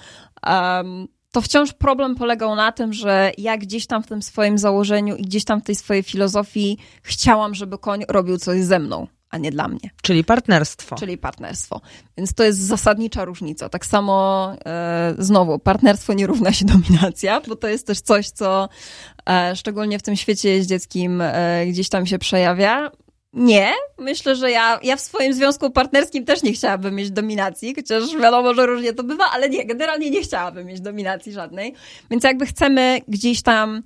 um, to wciąż problem polegał na tym, że ja gdzieś tam w tym swoim założeniu i gdzieś tam w tej swojej filozofii chciałam, żeby koń robił coś ze mną, a nie dla mnie. Czyli partnerstwo. Czyli partnerstwo. Więc to jest zasadnicza różnica. Tak samo e, znowu, partnerstwo nie równa się dominacja, bo to jest też coś, co e, szczególnie w tym świecie jeździeckim e, gdzieś tam się przejawia. Nie, myślę, że ja, ja w swoim związku partnerskim też nie chciałabym mieć dominacji, chociaż wiadomo, że różnie to bywa, ale nie, generalnie nie chciałabym mieć dominacji żadnej. Więc jakby chcemy gdzieś tam,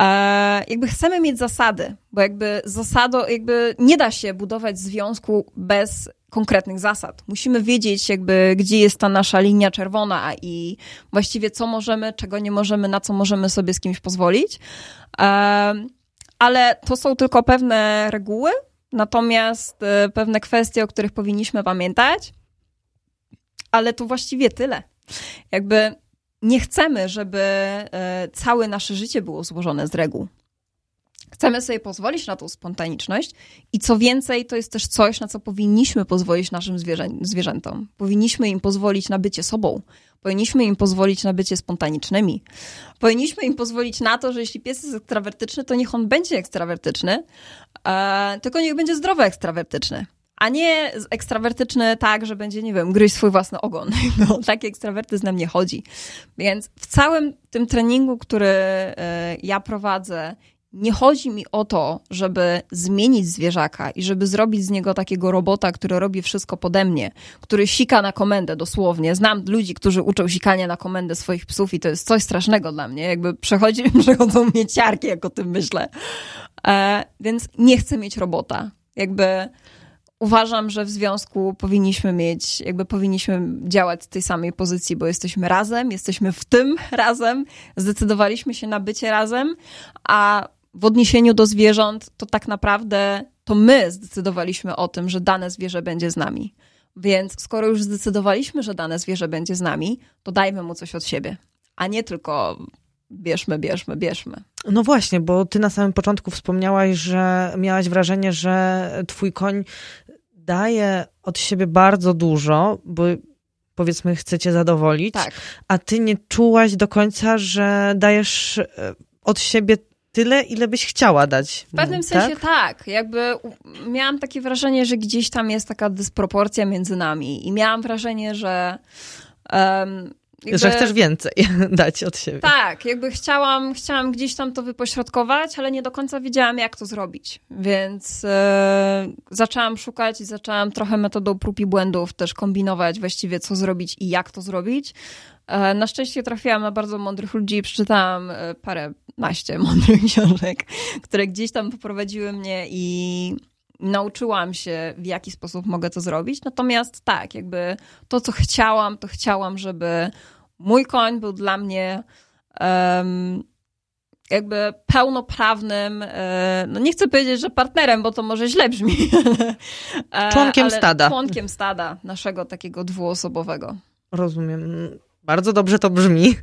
e, jakby chcemy mieć zasady, bo jakby zasado, jakby nie da się budować związku bez konkretnych zasad. Musimy wiedzieć jakby, gdzie jest ta nasza linia czerwona i właściwie co możemy, czego nie możemy, na co możemy sobie z kimś pozwolić. E, ale to są tylko pewne reguły, Natomiast e, pewne kwestie, o których powinniśmy pamiętać, ale to właściwie tyle. Jakby nie chcemy, żeby e, całe nasze życie było złożone z reguł. Chcemy sobie pozwolić na tą spontaniczność i co więcej, to jest też coś, na co powinniśmy pozwolić naszym zwierzę zwierzętom. Powinniśmy im pozwolić na bycie sobą. Powinniśmy im pozwolić na bycie spontanicznymi. Powinniśmy im pozwolić na to, że jeśli pies jest ekstrawertyczny, to niech on będzie ekstrawertyczny, e, tylko niech będzie zdrowo ekstrawertyczny a nie ekstrawertyczny tak, że będzie, nie wiem, gryźć swój własny ogon. No, taki ekstrawertyzm nam nie chodzi. Więc w całym tym treningu, który e, ja prowadzę nie chodzi mi o to, żeby zmienić zwierzaka i żeby zrobić z niego takiego robota, który robi wszystko pode mnie, który sika na komendę dosłownie. Znam ludzi, którzy uczą sikania na komendę swoich psów i to jest coś strasznego dla mnie. Jakby przechodzi, przechodzą mnie ciarki, jak o tym myślę. E, więc nie chcę mieć robota. Jakby uważam, że w związku powinniśmy mieć, jakby powinniśmy działać z tej samej pozycji, bo jesteśmy razem, jesteśmy w tym razem, zdecydowaliśmy się na bycie razem, a w odniesieniu do zwierząt, to tak naprawdę to my zdecydowaliśmy o tym, że dane zwierzę będzie z nami. Więc skoro już zdecydowaliśmy, że dane zwierzę będzie z nami, to dajmy mu coś od siebie, a nie tylko bierzmy, bierzmy, bierzmy. No właśnie, bo ty na samym początku wspomniałaś, że miałaś wrażenie, że twój koń daje od siebie bardzo dużo, bo powiedzmy chcecie zadowolić, tak. a ty nie czułaś do końca, że dajesz e, od siebie tyle, ile byś chciała dać. W pewnym tak? sensie tak. Jakby miałam takie wrażenie, że gdzieś tam jest taka dysproporcja między nami i miałam wrażenie, że um, jakby, że chcesz więcej dać od siebie. Tak, jakby chciałam, chciałam gdzieś tam to wypośrodkować, ale nie do końca wiedziałam, jak to zrobić. Więc e, zaczęłam szukać i zaczęłam trochę metodą prób i błędów też kombinować właściwie, co zrobić i jak to zrobić. E, na szczęście trafiłam na bardzo mądrych ludzi i przeczytałam e, parę naście mądrych książek, które gdzieś tam poprowadziły mnie i nauczyłam się, w jaki sposób mogę to zrobić. Natomiast tak, jakby to, co chciałam, to chciałam, żeby mój koń był dla mnie um, jakby pełnoprawnym, e, no nie chcę powiedzieć, że partnerem, bo to może źle brzmi. członkiem ale stada. Członkiem stada naszego takiego dwuosobowego. Rozumiem. Bardzo dobrze to brzmi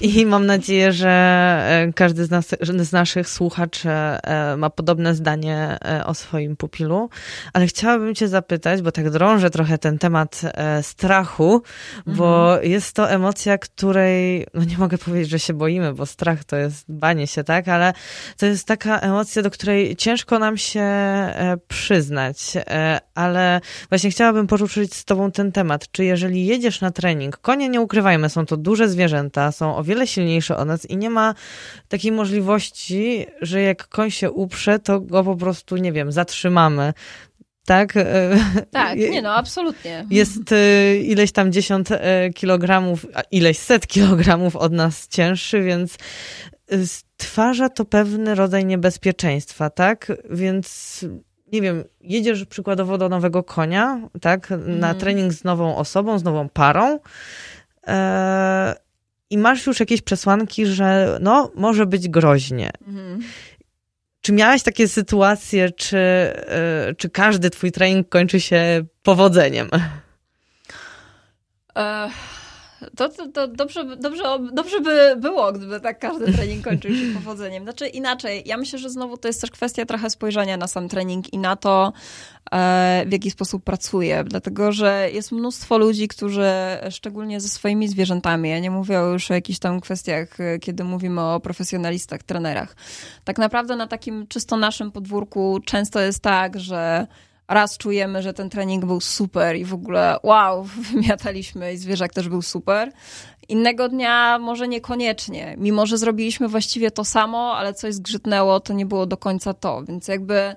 i mam nadzieję, że e, każdy z, nas, z naszych słuchaczy e, ma podobne zdanie e, o swoim pupilu. Ale chciałabym Cię zapytać, bo tak drążę trochę ten temat strachu, bo mhm. jest to emocja, której, no nie mogę powiedzieć, że się boimy, bo strach to jest banie się, tak? Ale to jest taka emocja, do której ciężko nam się przyznać. Ale właśnie chciałabym poruszyć z Tobą ten temat. Czy jeżeli jedziesz na trening, konie nie ukrywajmy, są to duże zwierzęta, są o wiele silniejsze od nas i nie ma takiej możliwości, że jak koń się uprze, to go po prostu, nie wiem, zatrzymamy. Tak? Tak, nie no, absolutnie. Jest e, ileś tam dziesiąt e, kilogramów, ileś set kilogramów od nas cięższy, więc e, stwarza to pewny rodzaj niebezpieczeństwa, tak? Więc nie wiem, jedziesz przykładowo do nowego konia, tak? Na mm. trening z nową osobą, z nową parą e, i masz już jakieś przesłanki, że no, może być groźnie. Mhm. Czy miałaś takie sytuacje, czy, e, czy każdy twój trening kończy się powodzeniem? E, to, to, to dobrze, dobrze, dobrze by było, gdyby tak każdy trening kończył się powodzeniem. Znaczy inaczej, ja myślę, że znowu to jest też kwestia trochę spojrzenia na sam trening i na to, e, w jaki sposób pracuje. Dlatego, że jest mnóstwo ludzi, którzy szczególnie ze swoimi zwierzętami, ja nie mówię już o jakichś tam kwestiach, e, kiedy mówimy o profesjonalistach, trenerach. Tak naprawdę na takim czysto naszym podwórku często jest tak, że raz czujemy, że ten trening był super i w ogóle wow, wymiataliśmy i zwierzak też był super. Innego dnia może niekoniecznie. Mimo, że zrobiliśmy właściwie to samo, ale coś zgrzytnęło, to nie było do końca to. Więc jakby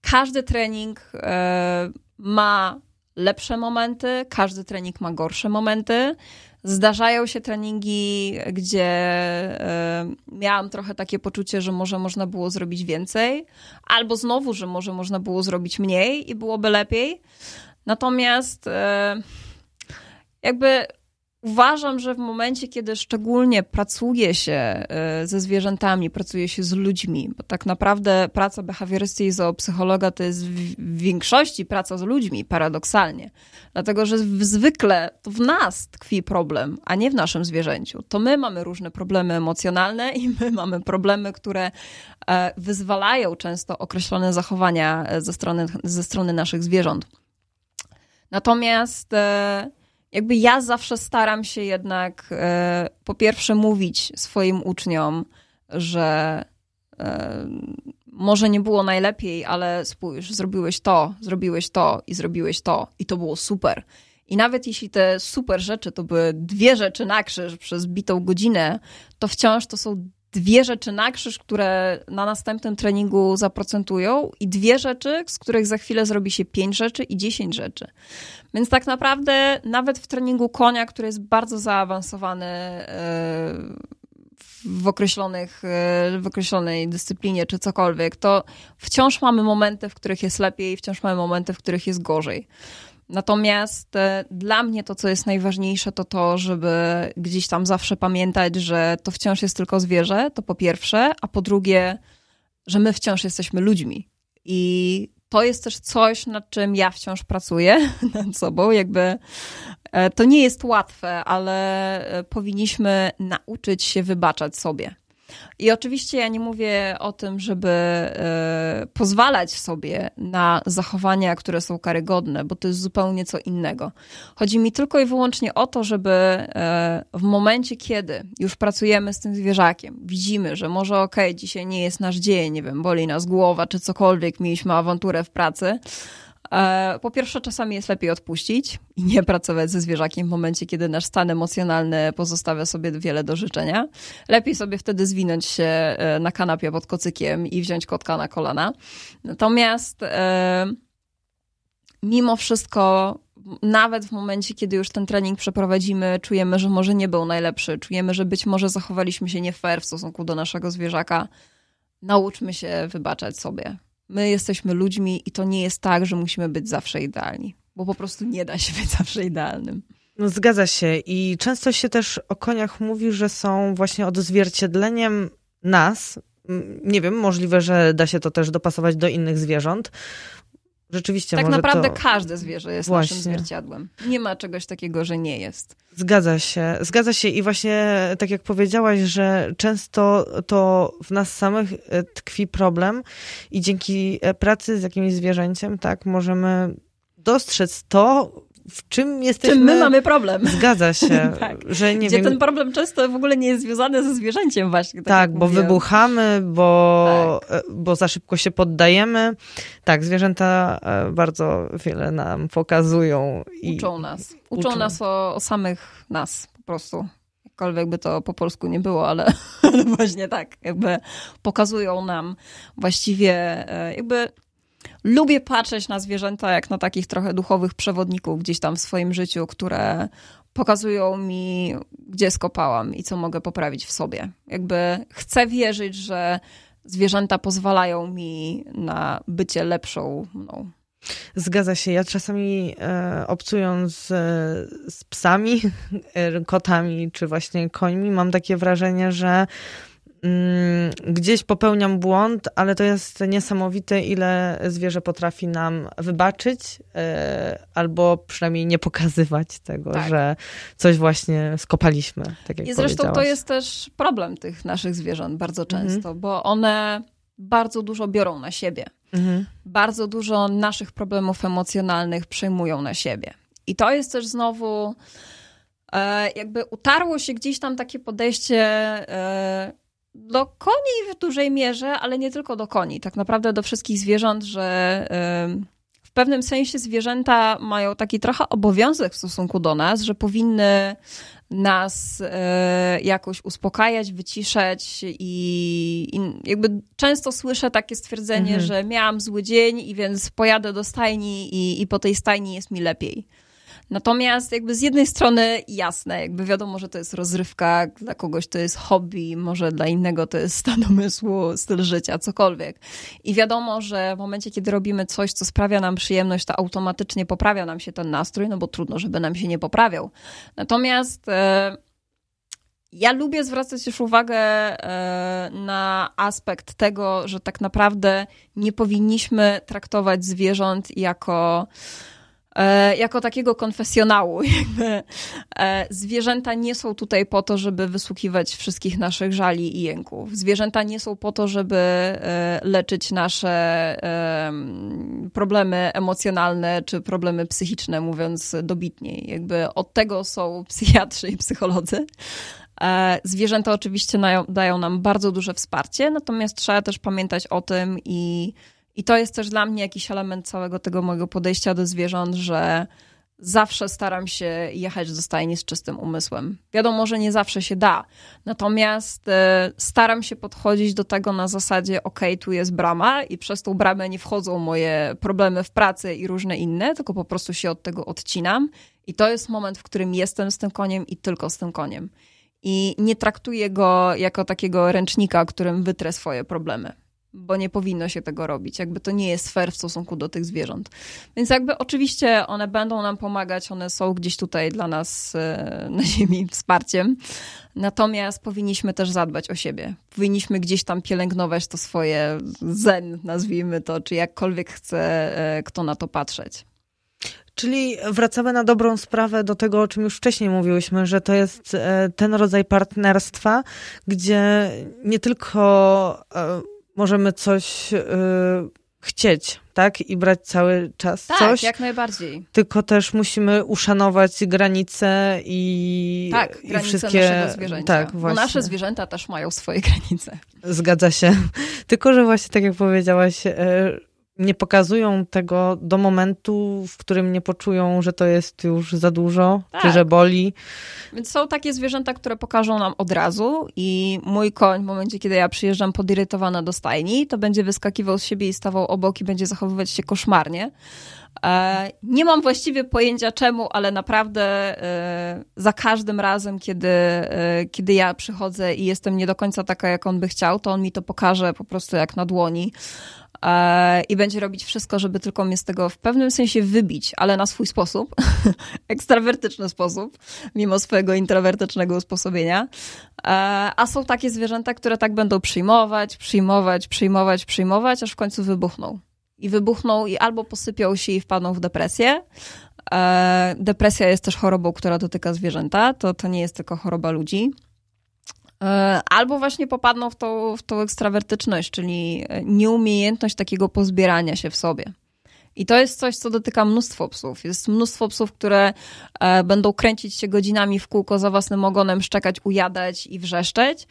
każdy trening e, ma lepsze momenty, każdy trening ma gorsze momenty. Zdarzają się treningi, gdzie y, miałam trochę takie poczucie, że może można było zrobić więcej, albo znowu, że może można było zrobić mniej i byłoby lepiej. Natomiast y, jakby Uważam, że w momencie, kiedy szczególnie pracuje się e, ze zwierzętami, pracuje się z ludźmi, bo tak naprawdę praca behawiorysty i zoopsychologa to jest w większości praca z ludźmi, paradoksalnie. Dlatego, że zwykle to w nas tkwi problem, a nie w naszym zwierzęciu. To my mamy różne problemy emocjonalne i my mamy problemy, które e, wyzwalają często określone zachowania e, ze strony, ze strony naszych zwierząt. Natomiast jakby ja zawsze staram się jednak e, po pierwsze mówić swoim uczniom, że e, może nie było najlepiej, ale spójrz, zrobiłeś to, zrobiłeś to i zrobiłeś to i to było super. I nawet jeśli te super rzeczy to były dwie rzeczy na krzyż przez bitą godzinę, to wciąż to są dwie rzeczy na krzyż, które na następnym treningu zaprocentują i dwie rzeczy, z których za chwilę zrobi się pięć rzeczy i dziesięć rzeczy. Więc tak naprawdę nawet w treningu konia, który jest bardzo zaawansowany e, w, określonych, e, w określonej dyscyplinie czy cokolwiek, to wciąż mamy momenty, w których jest lepiej, wciąż mamy momenty, w których jest gorzej. Natomiast e, dla mnie to, co jest najważniejsze, to to, żeby gdzieś tam zawsze pamiętać, że to wciąż jest tylko zwierzę, to po pierwsze, a po drugie, że my wciąż jesteśmy ludźmi. I to jest też coś, nad czym ja wciąż pracuję nad sobą. Jakby e, to nie jest łatwe, ale e, powinniśmy nauczyć się wybaczać sobie. I oczywiście ja nie mówię o tym, żeby e, pozwalać sobie na zachowania, które są karygodne, bo to jest zupełnie co innego. Chodzi mi tylko i wyłącznie o to, żeby e, w momencie, kiedy już pracujemy z tym zwierzakiem, widzimy, że może okej, okay, dzisiaj nie jest nasz dzień, nie wiem, boli nas głowa czy cokolwiek, mieliśmy awanturę w pracy, po pierwsze, czasami jest lepiej odpuścić i nie pracować ze zwierzakiem w momencie, kiedy nasz stan emocjonalny pozostawia sobie wiele do życzenia. Lepiej sobie wtedy zwinąć się e, na kanapie pod kocykiem i wziąć kotka na kolana. Natomiast e, mimo wszystko nawet w momencie, kiedy już ten trening przeprowadzimy, czujemy, że może nie był najlepszy, czujemy, że być może zachowaliśmy się nie fair w stosunku do naszego zwierzaka, nauczmy się wybaczać sobie. My jesteśmy ludźmi i to nie jest tak, że musimy być zawsze idealni, bo po prostu nie da się być zawsze idealnym. No, zgadza się i często się też o koniach mówi, że są właśnie odzwierciedleniem nas. Nie wiem, możliwe, że da się to też dopasować do innych zwierząt, Rzeczywiście tak naprawdę to... każde zwierzę jest właśnie. naszym zwierciadłem. Nie ma czegoś takiego, że nie jest. Zgadza się, zgadza się i właśnie tak jak powiedziałaś, że często to w nas samych e, tkwi problem i dzięki e, pracy z jakimś zwierzęciem, tak, możemy dostrzec to, w czym jesteśmy... Czym my mamy problem. Zgadza się. tak. że nie Gdzie wiem... ten problem często w ogóle nie jest związany ze zwierzęciem właśnie. Tak, tak bo wybuchamy, bo, tak. bo za szybko się poddajemy. Tak, zwierzęta e, bardzo wiele nam pokazują. I uczą nas. Uczą, uczą. nas o, o samych nas po prostu jakkolwiek by to po polsku nie było, ale, ale właśnie tak, jakby pokazują nam właściwie, e, jakby lubię patrzeć na zwierzęta jak na takich trochę duchowych przewodników gdzieś tam w swoim życiu, które pokazują mi, gdzie skopałam i co mogę poprawić w sobie. Jakby chcę wierzyć, że zwierzęta pozwalają mi na bycie lepszą mną. Zgadza się. Ja czasami e, obcując z, z psami, kotami czy właśnie końmi, mam takie wrażenie, że gdzieś popełniam błąd, ale to jest niesamowite, ile zwierzę potrafi nam wybaczyć, e, albo przynajmniej nie pokazywać tego, tak. że coś właśnie skopaliśmy. Tak jak I zresztą to jest też problem tych naszych zwierząt bardzo mhm. często, mhm. bo one bardzo dużo biorą na siebie. Mhm. Bardzo dużo naszych problemów emocjonalnych przejmują na siebie. I to jest też znowu e, jakby utarło się gdzieś tam takie podejście e, do koni w dużej mierze, ale nie tylko do koni, tak naprawdę do wszystkich zwierząt, że w pewnym sensie zwierzęta mają taki trochę obowiązek w stosunku do nas, że powinny nas e, jakoś uspokajać, wyciszać i, i jakby często słyszę takie stwierdzenie, mhm. że miałam zły dzień i więc pojadę do stajni i, i po tej stajni jest mi lepiej. Natomiast jakby z jednej strony jasne, jakby wiadomo, że to jest rozrywka, dla kogoś to jest hobby, może dla innego to jest stan umysłu, styl życia, cokolwiek. I wiadomo, że w momencie, kiedy robimy coś, co sprawia nam przyjemność, to automatycznie poprawia nam się ten nastrój, no bo trudno, żeby nam się nie poprawiał. Natomiast e, ja lubię zwracać też uwagę e, na aspekt tego, że tak naprawdę nie powinniśmy traktować zwierząt jako jako takiego konfesjonału. E, zwierzęta nie są tutaj po to, żeby wysłuchiwać wszystkich naszych żali i jęków. Zwierzęta nie są po to, żeby e, leczyć nasze problemy emocjonalne czy problemy psychiczne, mówiąc dobitniej. Jakby od tego są psychiatrzy i psycholodzy. Zwierzęta oczywiście dają nam bardzo duże wsparcie, natomiast trzeba też pamiętać o tym i i to jest też dla mnie jakiś element całego tego mojego podejścia do zwierząt, że zawsze staram się jechać do stajni z czystym umysłem. Wiadomo, że nie zawsze się da, natomiast e, staram się podchodzić do tego na zasadzie, ok, tu jest brama i przez tą bramę nie wchodzą moje problemy w pracy i różne inne, tylko po prostu się od tego odcinam i to jest moment, w którym jestem z tym koniem i tylko z tym koniem. I nie traktuję go jako takiego ręcznika, którym wytrę swoje problemy bo nie powinno się tego robić. Jakby to nie jest fair w stosunku do tych zwierząt. Więc jakby oczywiście one będą nam pomagać, one są gdzieś tutaj dla nas e, na ziemi wsparciem. Natomiast powinniśmy też zadbać o siebie. Powinniśmy gdzieś tam pielęgnować to swoje zen, nazwijmy to, czy jakkolwiek chce e, kto na to patrzeć. Czyli wracamy na dobrą sprawę do tego, o czym już wcześniej mówiłyśmy, że to jest e, ten rodzaj partnerstwa, gdzie nie tylko możemy coś y, chcieć, tak? I brać cały czas tak, coś. Tak, jak najbardziej. Tylko też musimy uszanować granice i, tak, i granice wszystkie... naszego zwierzęcia. Tak, właśnie. Bo nasze zwierzęta też mają swoje granice. Zgadza się. Tylko, że właśnie tak jak powiedziałaś, y, nie pokazują tego do momentu, w którym nie poczują, że to jest już za dużo, tak. czy że boli. Więc są takie zwierzęta, które pokażą nam od razu i mój koń w momencie, kiedy ja przyjeżdżam podirytowana do stajni, to będzie wyskakiwał z siebie i stawał obok i będzie zachowywać się koszmarnie. E, nie mam właściwie pojęcia czemu, ale naprawdę e, za każdym razem, kiedy, e, kiedy ja przychodzę i jestem nie do końca taka, jak on by chciał, to on mi to pokaże po prostu jak na dłoni i będzie robić wszystko, żeby tylko mnie z tego w pewnym sensie wybić, ale na swój sposób, ekstrawertyczny sposób, mimo swojego introwertycznego usposobienia. A są takie zwierzęta, które tak będą przyjmować, przyjmować, przyjmować, przyjmować, aż w końcu wybuchną i wybuchną i albo posypią się i wpadną w depresję. E, depresja jest też chorobą, która dotyka zwierzęta, to, to nie jest tylko choroba ludzi. E, albo właśnie popadną w tą, w tą ekstrawertyczność, czyli nieumiejętność takiego pozbierania się w sobie. I to jest coś, co dotyka mnóstwo psów. Jest mnóstwo psów, które e, będą kręcić się godzinami w kółko za własnym ogonem, szczekać, ujadać i wrzeszczeć.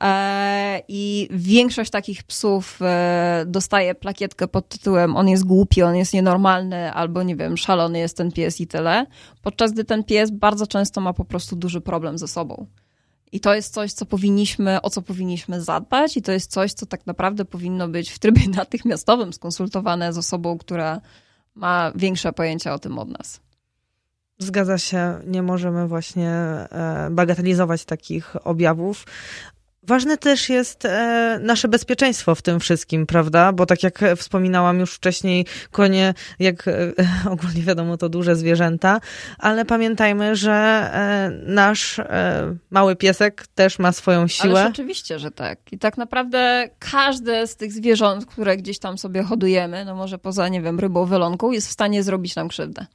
E, I większość takich psów e, dostaje plakietkę pod tytułem on jest głupi, on jest nienormalny, albo nie wiem, szalony jest ten pies i tyle. Podczas gdy ten pies bardzo często ma po prostu duży problem ze sobą. I to jest coś, co powinniśmy, o co powinniśmy zadbać, i to jest coś, co tak naprawdę powinno być w trybie natychmiastowym skonsultowane z osobą, która ma większe pojęcia o tym od nas. Zgadza się, nie możemy właśnie e, bagatelizować takich objawów. Ważne też jest e, nasze bezpieczeństwo w tym wszystkim, prawda? Bo tak jak wspominałam już wcześniej, konie, jak e, ogólnie wiadomo, to duże zwierzęta, ale pamiętajmy, że e, nasz mały piesek też ma swoją siłę. Ale oczywiście, że tak. I tak naprawdę każde z tych zwierząt, które gdzieś tam sobie hodujemy, no może poza, nie wiem, rybą, wylonką, jest w stanie zrobić nam krzywdę.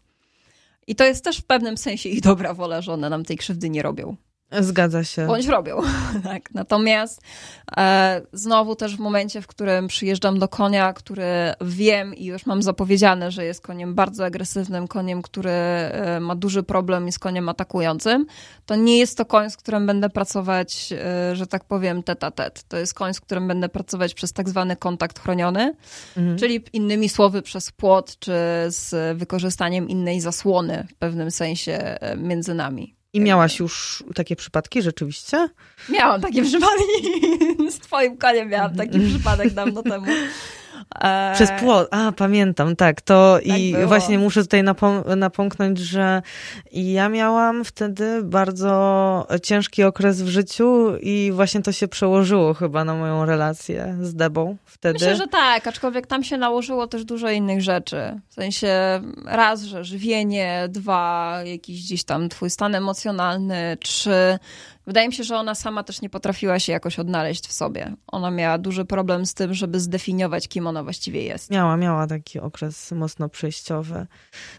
I to jest też w pewnym sensie ich dobra wola, że one nam tej krzywdy nie robią. Zgadza się. Bądź robią. tak. Natomiast e, znowu też w momencie, w którym przyjeżdżam do konia, który wiem i już mam zapowiedziane, że jest koniem bardzo agresywnym, koniem, który e, ma duży problem i z koniem atakującym, to nie jest to koń, z którym będę pracować, e, że tak powiem, tet tet. To jest koń, z którym będę pracować przez tak zwany kontakt chroniony, mhm. czyli innymi słowy przez płot, czy z wykorzystaniem innej zasłony w pewnym sensie e, między nami. I miałaś już takie przypadki rzeczywiście? Miałam takie przypadki. Z twoim koniem miałam taki przypadek dawno temu. E, Przez płot, a pamiętam, tak. To tak i było. właśnie muszę tutaj napom- napomknąć, że ja miałam wtedy bardzo ciężki okres w życiu i właśnie to się przełożyło chyba na moją relację z Debą wtedy. Myślę, że tak, aczkolwiek tam się nałożyło też dużo innych rzeczy. W sensie raz, że żywienie, dwa, jakiś gdzieś tam twój stan emocjonalny, trzy, Wydaje mi się, że ona sama też nie potrafiła się jakoś odnaleźć w sobie. Ona miała duży problem z tym, żeby zdefiniować, kim ona właściwie jest. Miała, miała taki okres mocno przejściowy.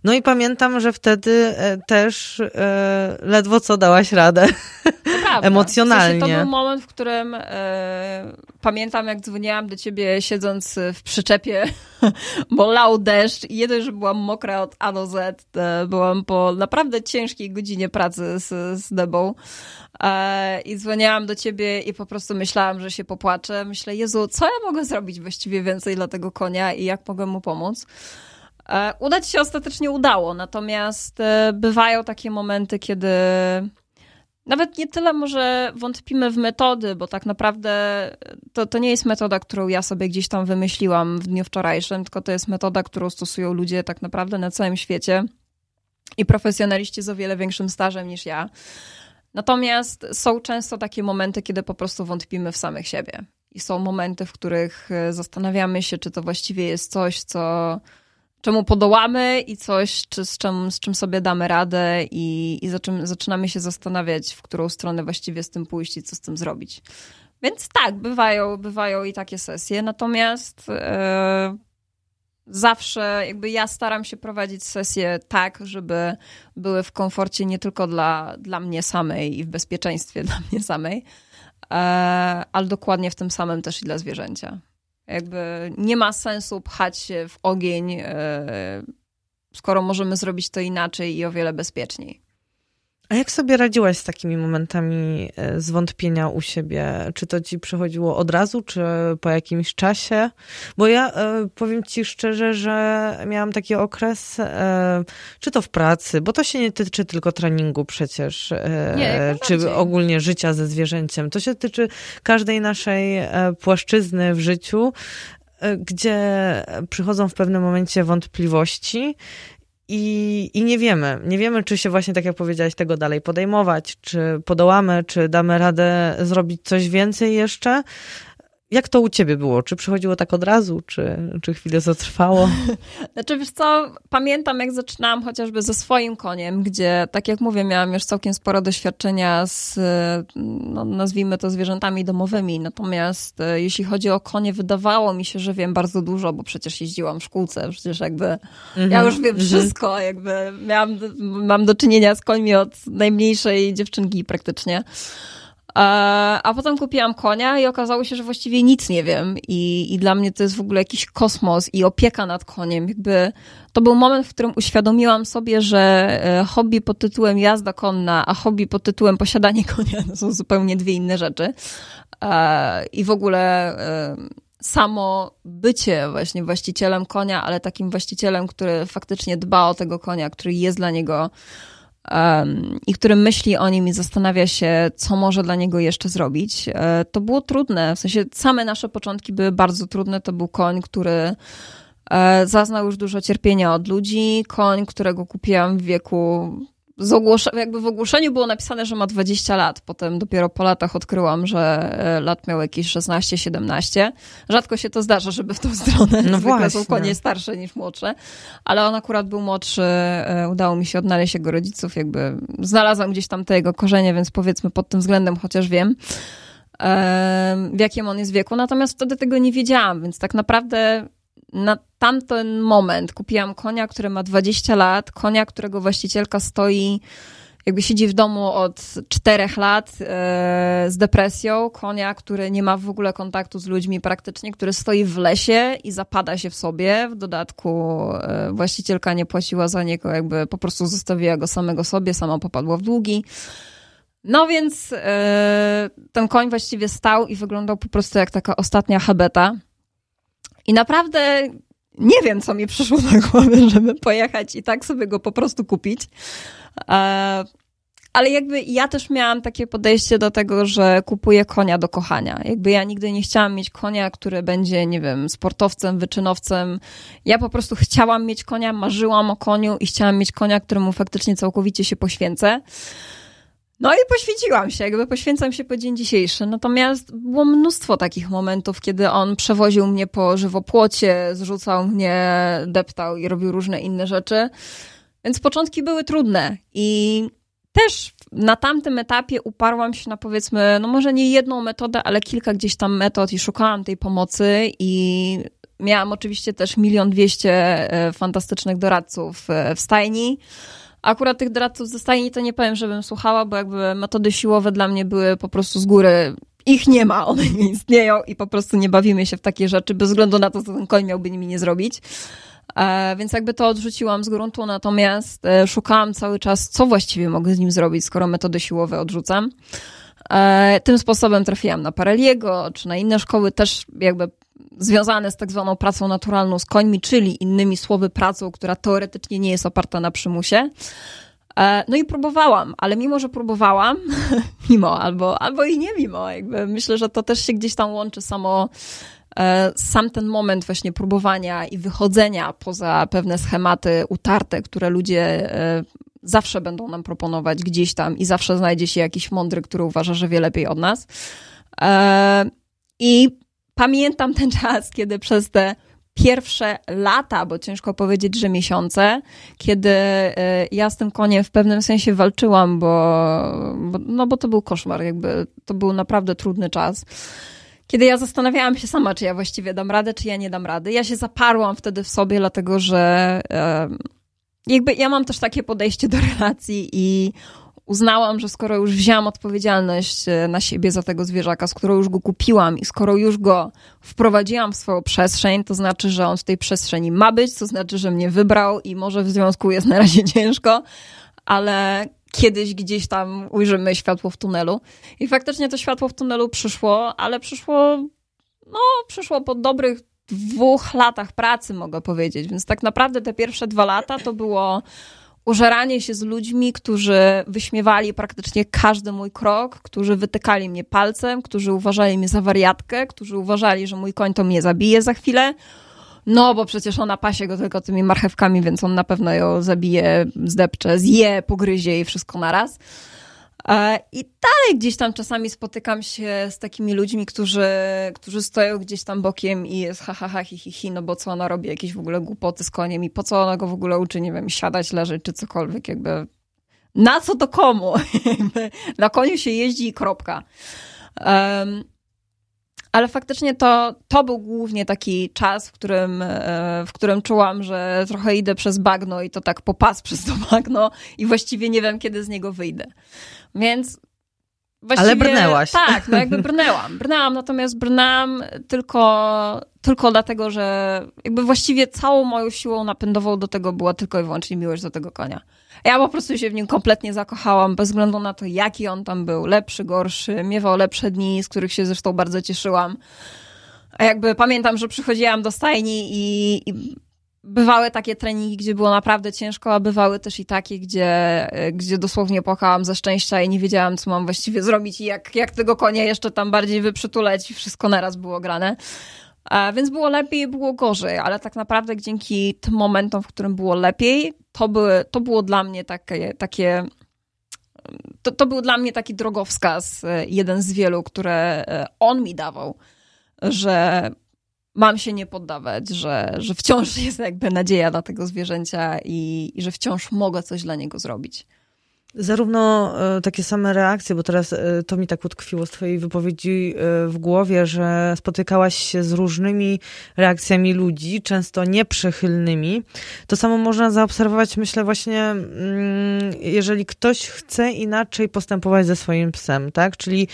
No i pamiętam, że wtedy e, też e, ledwo co dałaś radę. Emocjonalnie. W sensie to był moment, w którym e, pamiętam, jak dzwoniłam do ciebie siedząc w przyczepie, bo lał deszcz i jedno, że byłam mokra od A do Z. E, byłam po naprawdę ciężkiej godzinie pracy z, z Debą. E, I dzwoniłam do ciebie i po prostu myślałam, że się popłaczę. Myślę, Jezu, co ja mogę zrobić właściwie więcej dla tego konia i jak mogę mu pomóc? E, udać się ostatecznie udało, natomiast e, bywają takie momenty, kiedy nawet nie tyle może wątpimy w metody, bo tak naprawdę to, to nie jest metoda, którą ja sobie gdzieś tam wymyśliłam w dniu wczorajszym, tylko to jest metoda, którą stosują ludzie tak naprawdę na całym świecie i profesjonaliści z o wiele większym stażem niż ja. Natomiast są często takie momenty, kiedy po prostu wątpimy w samych siebie. I są momenty, w których e, zastanawiamy się, czy to właściwie jest coś, co, czemu podołamy i coś, czy z, czym, z czym sobie damy radę i, i zaczym, zaczynamy się zastanawiać, w którą stronę właściwie z tym pójść i co z tym zrobić. Więc tak, bywają, bywają i takie sesje. Natomiast e, zawsze jakby ja staram się prowadzić sesje tak, żeby były w komforcie nie tylko dla, dla mnie samej i w bezpieczeństwie dla mnie samej, e, ale dokładnie w tym samym też i dla zwierzęcia. Jakby nie ma sensu pchać się w ogień, e, skoro możemy zrobić to inaczej i o wiele bezpieczniej. A jak sobie radziłaś z takimi momentami e, zwątpienia u siebie? Czy to ci przychodziło od razu, czy po jakimś czasie? Bo ja e, powiem ci szczerze, że miałam taki okres, e, czy to w pracy, bo to się nie tyczy tylko treningu przecież, nie, czy ogólnie życia ze zwierzęciem. To się tyczy każdej naszej płaszczyzny w życiu, gdzie przychodzą w pewnym momencie wątpliwości i, I nie wiemy, nie wiemy, czy się właśnie, tak jak powiedziałaś, tego dalej podejmować, czy podołamy, czy damy radę zrobić coś więcej jeszcze, jak to u ciebie było? Czy przychodziło tak od razu, czy, czy chwilę to trwało? Znaczy, wiesz co, pamiętam jak zaczynałam chociażby ze swoim koniem, gdzie, tak jak mówię, miałam już całkiem sporo doświadczenia z, no, nazwijmy to, zwierzętami domowymi. Natomiast e, jeśli chodzi o konie, wydawało mi się, że wiem bardzo dużo, bo przecież jeździłam w szkółce, przecież jakby -hmm. ja już wiem mm -hmm. wszystko, jakby miałam, mam do czynienia z końmi od najmniejszej dziewczynki praktycznie. A potem kupiłam konia i okazało się, że właściwie nic nie wiem. I, I dla mnie to jest w ogóle jakiś kosmos i opieka nad koniem. Jakby to był moment, w którym uświadomiłam sobie, że e, hobby pod tytułem jazda konna, a hobby pod tytułem posiadanie konia to są zupełnie dwie inne rzeczy. I w ogóle e, samo bycie właśnie właścicielem konia, ale takim właścicielem, który faktycznie dba o tego konia, który jest dla niego um, i który myśli o nim i zastanawia się, co może dla niego jeszcze zrobić, e, to było trudne. W sensie same nasze początki były bardzo trudne. To był koń, który e, zaznał już dużo cierpienia od ludzi, koń, którego kupiłam w wieku z ogłosze- jakby w ogłoszeniu było napisane, że ma 20 lat. Potem dopiero po latach odkryłam, że e, lat miał jakieś 16-17. Rzadko się to zdarza, żeby w tą stronę. No właśnie. są konie starsze niż młodsze. Ale on akurat był młodszy. E, udało mi się odnaleźć jego rodziców. Jakby znalazłam gdzieś tam te jego korzenie, więc powiedzmy pod tym względem chociaż wiem e, w jakim on jest wieku. Natomiast wtedy tego nie wiedziałam, więc tak naprawdę na tamten moment kupiłam konia, który ma 20 lat, konia, którego właścicielka stoi, jakby siedzi w domu od 4 lat e, z depresją, konia, który nie ma w ogóle kontaktu z ludźmi praktycznie, który stoi w lesie i zapada się w sobie. W dodatku e, właścicielka nie płaciła za niego, jakby po prostu zostawiła go samego sobie, sama popadła w długi. No więc e, ten koń właściwie stał i wyglądał po prostu jak taka ostatnia habeta. I naprawdę nie wiem, co mi przyszło na głowę, żeby pojechać i tak sobie go po prostu kupić. E, ale jakby ja też miałam takie podejście do tego, że kupuję konia do kochania. Jakby ja nigdy nie chciałam mieć konia, który będzie, nie wiem, sportowcem, wyczynowcem. Ja po prostu chciałam mieć konia, marzyłam o koniu i chciałam mieć konia, któremu faktycznie całkowicie się poświęcę. No i poświęciłam się, jakby poświęcam się po dzień dzisiejszy. Natomiast było mnóstwo takich momentów, kiedy on przewoził mnie po żywopłocie, zrzucał mnie, deptał i robił różne inne rzeczy. Więc początki były trudne i też na tamtym etapie uparłam się na powiedzmy, no może nie jedną metodę, ale kilka gdzieś tam metod i szukałam tej pomocy i miałam oczywiście też milion dwieście e, fantastycznych doradców e, w stajni. Akurat tych doradców ze stajni to nie powiem, żebym słuchała, bo jakby metody siłowe dla mnie były po prostu z góry ich nie ma, one nie istnieją i po prostu nie bawimy się w takie rzeczy, bez względu na to, co ten koń miałby nimi nie zrobić. E, więc jakby to odrzuciłam z gruntu, natomiast e, szukałam cały czas, co właściwie mogę z nim zrobić, skoro metody siłowe odrzucam. E, tym sposobem trafiłam na Pareliego, czy na inne szkoły, też jakby związane z tak zwaną pracą naturalną z końmi, czyli innymi słowy pracą, która teoretycznie nie jest oparta na przymusie. E, no i próbowałam, ale mimo, że próbowałam, mimo albo, albo i nie mimo, jakby myślę, że to też się gdzieś tam łączy samo, e, sam ten moment właśnie próbowania i wychodzenia poza pewne schematy utarte, które ludzie e, zawsze będą nam proponować gdzieś tam i zawsze znajdzie się jakiś mądry, który uważa, że wie lepiej od nas. I pamiętam ten czas, kiedy przez te pierwsze lata, bo ciężko powiedzieć, że miesiące, kiedy e, ja z tym koniem w pewnym sensie walczyłam, bo, bo, no bo to był koszmar, jakby to był naprawdę trudny czas. Kiedy ja zastanawiałam się sama, czy ja właściwie dam radę, czy ja nie dam rady. Ja się zaparłam wtedy w sobie, dlatego że jakby ja mam też takie podejście do relacji i uznałam, że skoro już wzięłam odpowiedzialność e, na siebie za tego zwierzaka, skoro już go kupiłam i skoro już go wprowadziłam w swoją przestrzeń, to znaczy, że on w tej przestrzeni ma być, to znaczy, że mnie wybrał i może w związku jest na razie ciężko, ale kiedyś gdzieś tam ujrzymy światło w tunelu. I faktycznie to światło w tunelu przyszło, ale przyszło, no, przyszło po dobrych dwóch latach pracy, mogę powiedzieć. Więc tak naprawdę te pierwsze dwa lata to było użeranie się z ludźmi, którzy wyśmiewali praktycznie każdy mój krok, którzy wytykali mnie palcem, którzy uważali mnie za wariatkę, którzy uważali, że mój koń to mnie zabije za chwilę. No, bo przecież ona pasie go tylko tymi marchewkami, więc on na pewno ją zabije, zdepcze, zje, pogryzie i wszystko naraz. E, I dalej gdzieś tam czasami spotykam się z takimi ludźmi, którzy, którzy stoją gdzieś tam bokiem i jest ha, ha, ha, hi, hi, hi, no bo co ona robi, jakieś w ogóle głupoty z koniem i po co ona go w ogóle uczy, nie wiem, siadać, leżeć czy cokolwiek, jakby na co to komu? na koniu się jeździ i kropka. Um, ale faktycznie to, to był głównie taki czas, w którym, e, w którym czułam, że trochę idę przez bagno i to tak popas przez to bagno i właściwie nie wiem, kiedy z niego wyjdę. Więc Właściwie, Ale brnęłaś. Tak, no jakby brnęłam. Brnęłam, natomiast brnęłam tylko, tylko dlatego, że jakby właściwie całą moją siłą napędową do tego była tylko i wyłącznie miłość do tego konia. Ja po prostu się w nim kompletnie zakochałam, bez względu na to, jaki on tam był. Lepszy, gorszy, miewał lepsze dni, z których się zresztą bardzo cieszyłam. A jakby pamiętam, że przychodziłam do stajni i, i bywały takie treningi, gdzie było naprawdę ciężko, a bywały też i takie, gdzie, gdzie dosłownie płakałam ze szczęścia i nie wiedziałam, co mam właściwie zrobić i jak, jak tego konia jeszcze tam bardziej wyprzytuleć i wszystko naraz było grane. A więc było lepiej, było gorzej, ale tak naprawdę dzięki tym momentom, w którym było lepiej, to, były, to było dla mnie takie, takie to, to był dla mnie taki drogowskaz, jeden z wielu, które on mi dawał, że mam się nie poddawać, że, że wciąż jest jakby nadzieja dla tego zwierzęcia i, i że wciąż mogę coś dla niego zrobić. Zarówno e, takie same reakcje, bo teraz e, to mi tak utkwiło z Twojej wypowiedzi e, w głowie, że spotykałaś się z różnymi reakcjami ludzi, często nieprzychylnymi. To samo można zaobserwować, myślę, właśnie, mm, jeżeli ktoś chce inaczej postępować ze swoim psem, tak? Czyli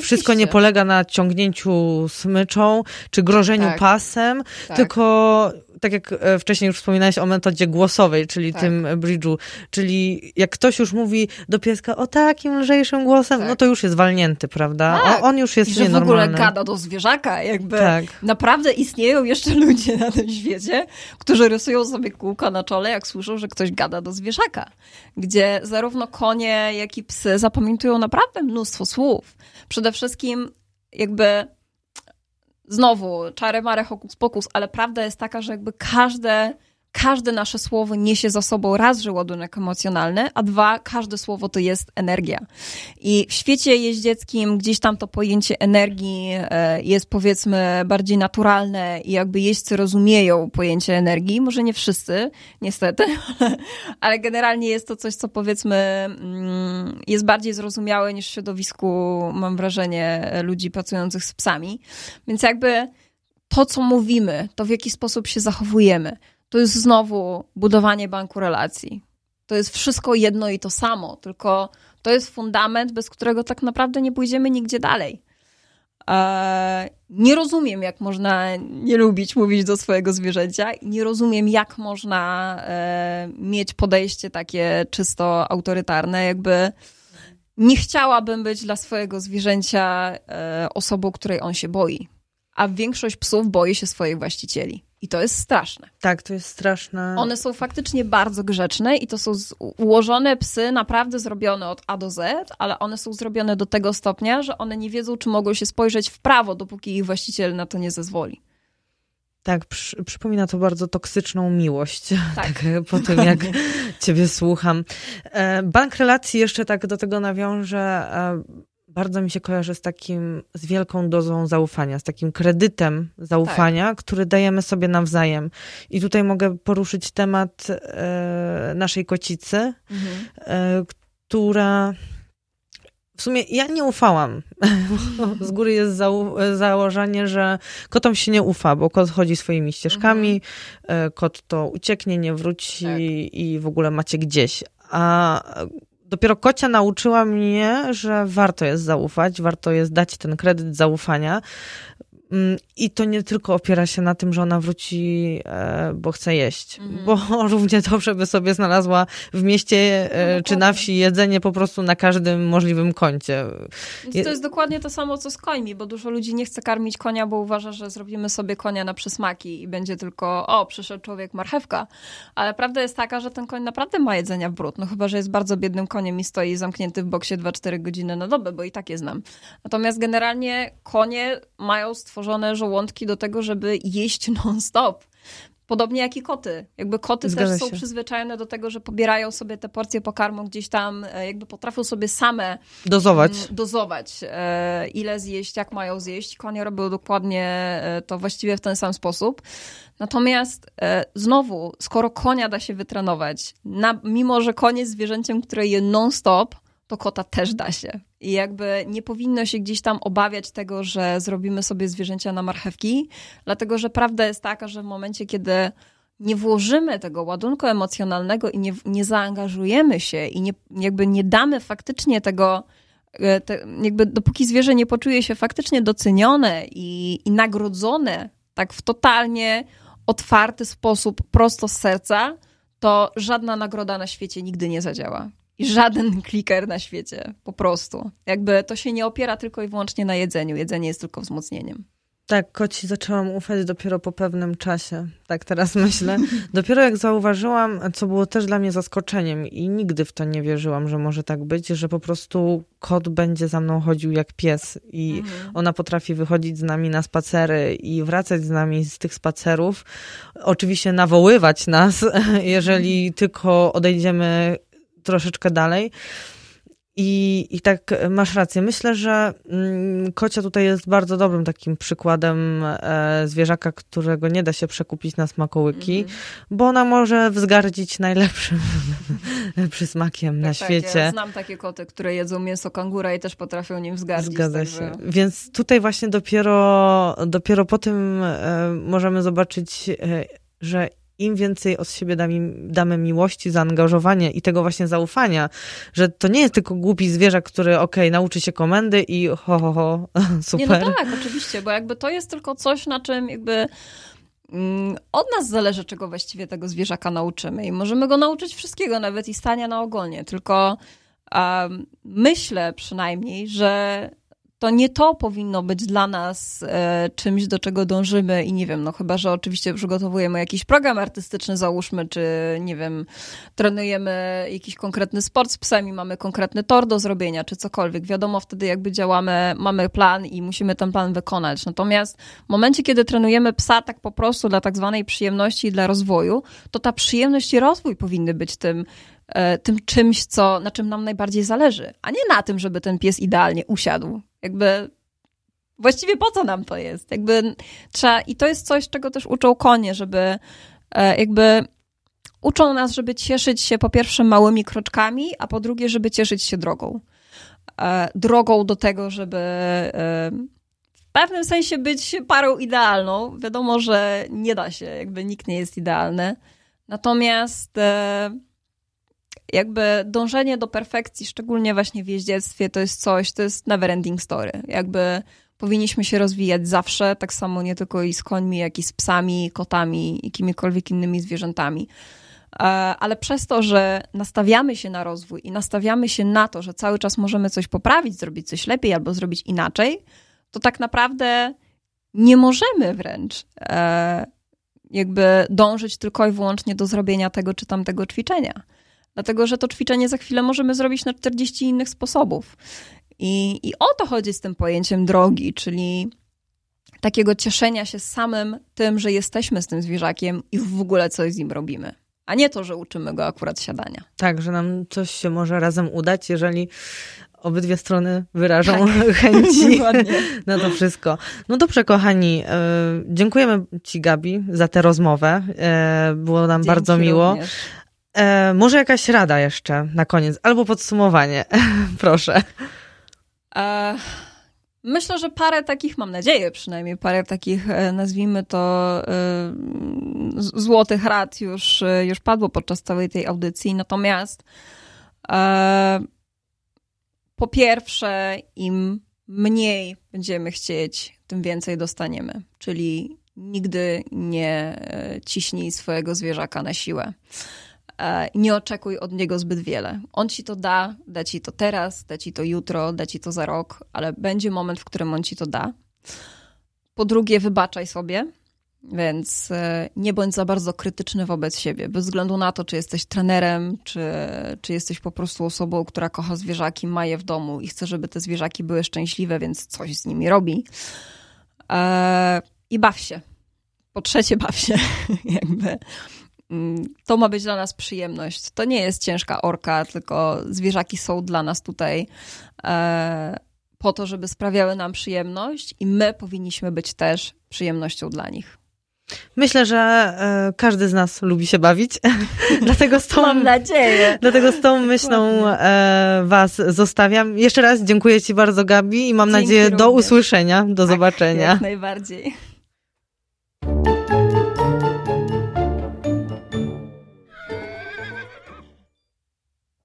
wszystko nie polega na ciągnięciu smyczą czy grożeniu tak. pasem, tak. tylko tak jak e, wcześniej już wspominałeś o metodzie głosowej, czyli tak. tym bridge'u, czyli jak ktoś już mówi do pieska o takim lżejszym głosem, tak. no to już jest walnięty, prawda? Tak. O, on już jest I że nienormalny. w ogóle gada do zwierzaka, jakby tak. naprawdę istnieją jeszcze ludzie na tym świecie, którzy rysują sobie kółka na czole, jak słyszą, że ktoś gada do zwierzaka, gdzie zarówno konie, jak i psy zapamiętują naprawdę mnóstwo słów. Przede wszystkim jakby znowu czary mare hokus pokus, ale prawda jest taka, że jakby każde każde nasze słowo niesie za sobą raz, że ładunek emocjonalny, a dwa, każde słowo to jest energia. I w świecie jeździeckim gdzieś tam to pojęcie energii e, jest powiedzmy bardziej naturalne i jakby jeźdźcy rozumieją pojęcie energii, może nie wszyscy, niestety, ale generalnie jest to coś, co powiedzmy mm, jest bardziej zrozumiałe niż w środowisku, mam wrażenie, ludzi pracujących z psami. Więc jakby to, co mówimy, to w jaki sposób się zachowujemy, to jest znowu budowanie banku relacji. To jest wszystko jedno i to samo, tylko to jest fundament, bez którego tak naprawdę nie pójdziemy nigdzie dalej. Eee, nie rozumiem, jak można nie lubić mówić do swojego zwierzęcia. Nie rozumiem, jak można e, mieć podejście takie czysto autorytarne. Jakby nie chciałabym być dla swojego zwierzęcia e, osobą, której on się boi. A większość psów boi się swoich właścicieli. I to jest straszne. Tak, to jest straszne. One są faktycznie bardzo grzeczne i to są ułożone psy, naprawdę zrobione od A do Z, ale one są zrobione do tego stopnia, że one nie wiedzą, czy mogą się spojrzeć w prawo, dopóki ich właściciel na to nie zezwoli. Tak, przy, przypomina to bardzo toksyczną miłość, tak. tak po tym jak ciebie słucham. E, bank relacji jeszcze tak do tego nawiążę e, bardzo mi się kojarzy z takim, z wielką dozą zaufania, z takim kredytem zaufania, tak. który dajemy sobie nawzajem. I tutaj mogę poruszyć temat e, naszej kocicy, mhm. e, która w sumie ja nie ufałam. Z góry jest założenie, że kotom się nie ufa, bo kot chodzi swoimi ścieżkami, mhm. E, kot to ucieknie, nie wróci tak. i w ogóle macie gdzieś. A dopiero kocia nauczyła mnie, że warto jest zaufać, warto jest dać ten kredyt zaufania, I to nie tylko opiera się na tym, że ona wróci, e, bo chce jeść, mhm. bo równie dobrze by sobie znalazła w mieście no, czy na wsi jedzenie po prostu na każdym możliwym kącie. Więc to jest dokładnie to samo, co z końmi, bo dużo ludzi nie chce karmić konia, bo uważa, że zrobimy sobie konia na przysmaki i będzie tylko, o, przyszedł człowiek, marchewka. Ale prawda jest taka, że ten koń naprawdę ma jedzenia w brud, no chyba, że jest bardzo biednym koniem i stoi zamknięty w boksie 2-4 godziny na dobę, bo i tak je znam. Natomiast generalnie konie mają stworzone żołądki do tego, żeby jeść non-stop. Podobnie jak i koty. Jakby koty Zgadza też są się. przyzwyczajone do tego, że pobierają sobie te porcje pokarmu gdzieś tam, e, jakby potrafią sobie same dozować, mm, dozować e, ile zjeść, jak mają zjeść. Konie robią dokładnie e, to właściwie w ten sam sposób. Natomiast znowu, skoro konia da się wytrenować, na, mimo że konie jest zwierzęciem, które je non-stop, to kota też da się. I jakby nie powinno się gdzieś tam obawiać tego, że zrobimy sobie zwierzęcia na marchewki, dlatego że prawda jest taka, że w momencie, kiedy nie włożymy tego ładunku emocjonalnego i nie, nie zaangażujemy się i nie, jakby nie damy faktycznie tego, e, te, jakby dopóki zwierzę nie poczuje się faktycznie docenione i, i nagrodzone tak w totalnie otwarty sposób, prosto z serca, to żadna nagroda na świecie nigdy nie zadziała i żaden kliker na świecie. Po prostu. Jakby to się nie opiera tylko i wyłącznie na jedzeniu. Jedzenie jest tylko wzmocnieniem. Tak, koci zaczęłam ufać dopiero po pewnym czasie. Tak teraz myślę. Dopiero jak zauważyłam, co było też dla mnie zaskoczeniem i nigdy w to nie wierzyłam, że może tak być, że po prostu kot będzie za mną chodził jak pies i mhm. ona potrafi wychodzić z nami na spacery i wracać z nami z tych spacerów. Oczywiście nawoływać nas, jeżeli tylko odejdziemy troszeczkę dalej. I, I tak masz rację. Myślę, że mm, kocia tutaj jest bardzo dobrym takim przykładem e, zwierzaka, którego nie da się przekupić na smakołyki, mm -hmm. bo ona może wzgardzić najlepszym przysmakiem tak, na tak, świecie. Ja znam takie koty, które jedzą mięso kangura i też potrafią nim wzgardzić. Zgadza także... się. Więc tutaj właśnie dopiero, dopiero po tym e, możemy zobaczyć, e, że im więcej od siebie damy, damy miłości, zaangażowania i tego właśnie zaufania, że to nie jest tylko głupi zwierzak, który okay, nauczy się komendy i ho, ho, ho, super. Nie, no tak, oczywiście, bo jakby to jest tylko coś, na czym jakby mm, od nas zależy, czego właściwie tego zwierzaka nauczymy i możemy go nauczyć wszystkiego, nawet i stania na ogonie, tylko um, myślę przynajmniej, że to nie to powinno być dla nas e, czymś, do czego dążymy i nie wiem, no chyba, że oczywiście przygotowujemy jakiś program artystyczny, załóżmy, czy nie wiem, trenujemy jakiś konkretny sport z psami, mamy konkretny tor do zrobienia, czy cokolwiek. Wiadomo wtedy jakby działamy, mamy plan i musimy ten plan wykonać. Natomiast w momencie, kiedy trenujemy psa tak po prostu dla tak zwanej przyjemności i dla rozwoju, to ta przyjemność i rozwój powinny być tym, tym czymś, co, na czym nam najbardziej zależy, a nie na tym, żeby ten pies idealnie usiadł. Jakby właściwie po co nam to jest? Jakby trzeba, i to jest coś, czego też uczą konie, żeby e, jakby uczą nas, żeby cieszyć się po pierwsze małymi kroczkami, a po drugie, żeby cieszyć się drogą. E, drogą do tego, żeby e, w pewnym sensie być parą idealną. Wiadomo, że nie da się, jakby nikt nie jest idealny. Natomiast jakby dążenie do perfekcji, szczególnie właśnie w jeździectwie, to jest coś, to jest never ending story. Jakby powinniśmy się rozwijać zawsze, tak samo nie tylko i z końmi, jak i z psami, kotami i kimkolwiek innymi zwierzętami. E, ale przez to, że nastawiamy się na rozwój i nastawiamy się na to, że cały czas możemy coś poprawić, zrobić coś lepiej albo zrobić inaczej, to tak naprawdę nie możemy wręcz e, jakby dążyć tylko i wyłącznie do zrobienia tego czy tamtego ćwiczenia Dlatego, że to ćwiczenie za chwilę możemy zrobić na 40 innych sposobów. I, I o to chodzi z tym pojęciem drogi, czyli takiego cieszenia się samym tym, że jesteśmy z tym zwierzakiem i w ogóle coś z nim robimy. A nie to, że uczymy go akurat siadania. Tak, że nam coś się może razem udać, jeżeli obydwie strony wyrażą tak. chęci na to wszystko. No dobrze, kochani, e, dziękujemy Ci, Gabi, za tę rozmowę. E, było nam Dzięki bardzo miło. Również. E, może jakaś rada jeszcze na koniec, albo podsumowanie, proszę. E, myślę, że parę takich, mam nadzieję przynajmniej, parę takich, e, nazwijmy to, e, złotych rad już, e, już padło podczas całej tej audycji. Natomiast po pierwsze, im mniej będziemy chcieć, tym więcej dostaniemy. Czyli nigdy nie ciśnij swojego zwierzaka na siłę. E, nie oczekuj od niego zbyt wiele. On ci to da, da ci to teraz, da ci to jutro, da ci to za rok, ale będzie moment, w którym on ci to da. Po drugie, wybaczaj sobie, więc e, nie bądź za bardzo krytyczny wobec siebie, bez względu na to, czy jesteś trenerem, czy, czy jesteś po prostu osobą, która kocha zwierzaki, ma je w domu i chce, żeby te zwierzaki były szczęśliwe, więc coś z nimi robi. Eee, I baw się. Po trzecie, baw się. Jakby. Mm, to ma być dla nas przyjemność. To nie jest ciężka orka, tylko zwierzaki są dla nas tutaj e, po to, żeby sprawiały nam przyjemność i my powinniśmy być też przyjemnością dla nich. Myślę, że e, każdy z nas lubi się bawić. dlatego z tą, Mam nadzieję. Dlatego z tą myślą e, Was zostawiam. Jeszcze raz dziękuję Ci bardzo, Gabi, i mam Dzięki nadzieję do również. usłyszenia, do Tak, zobaczenia. Jak najbardziej.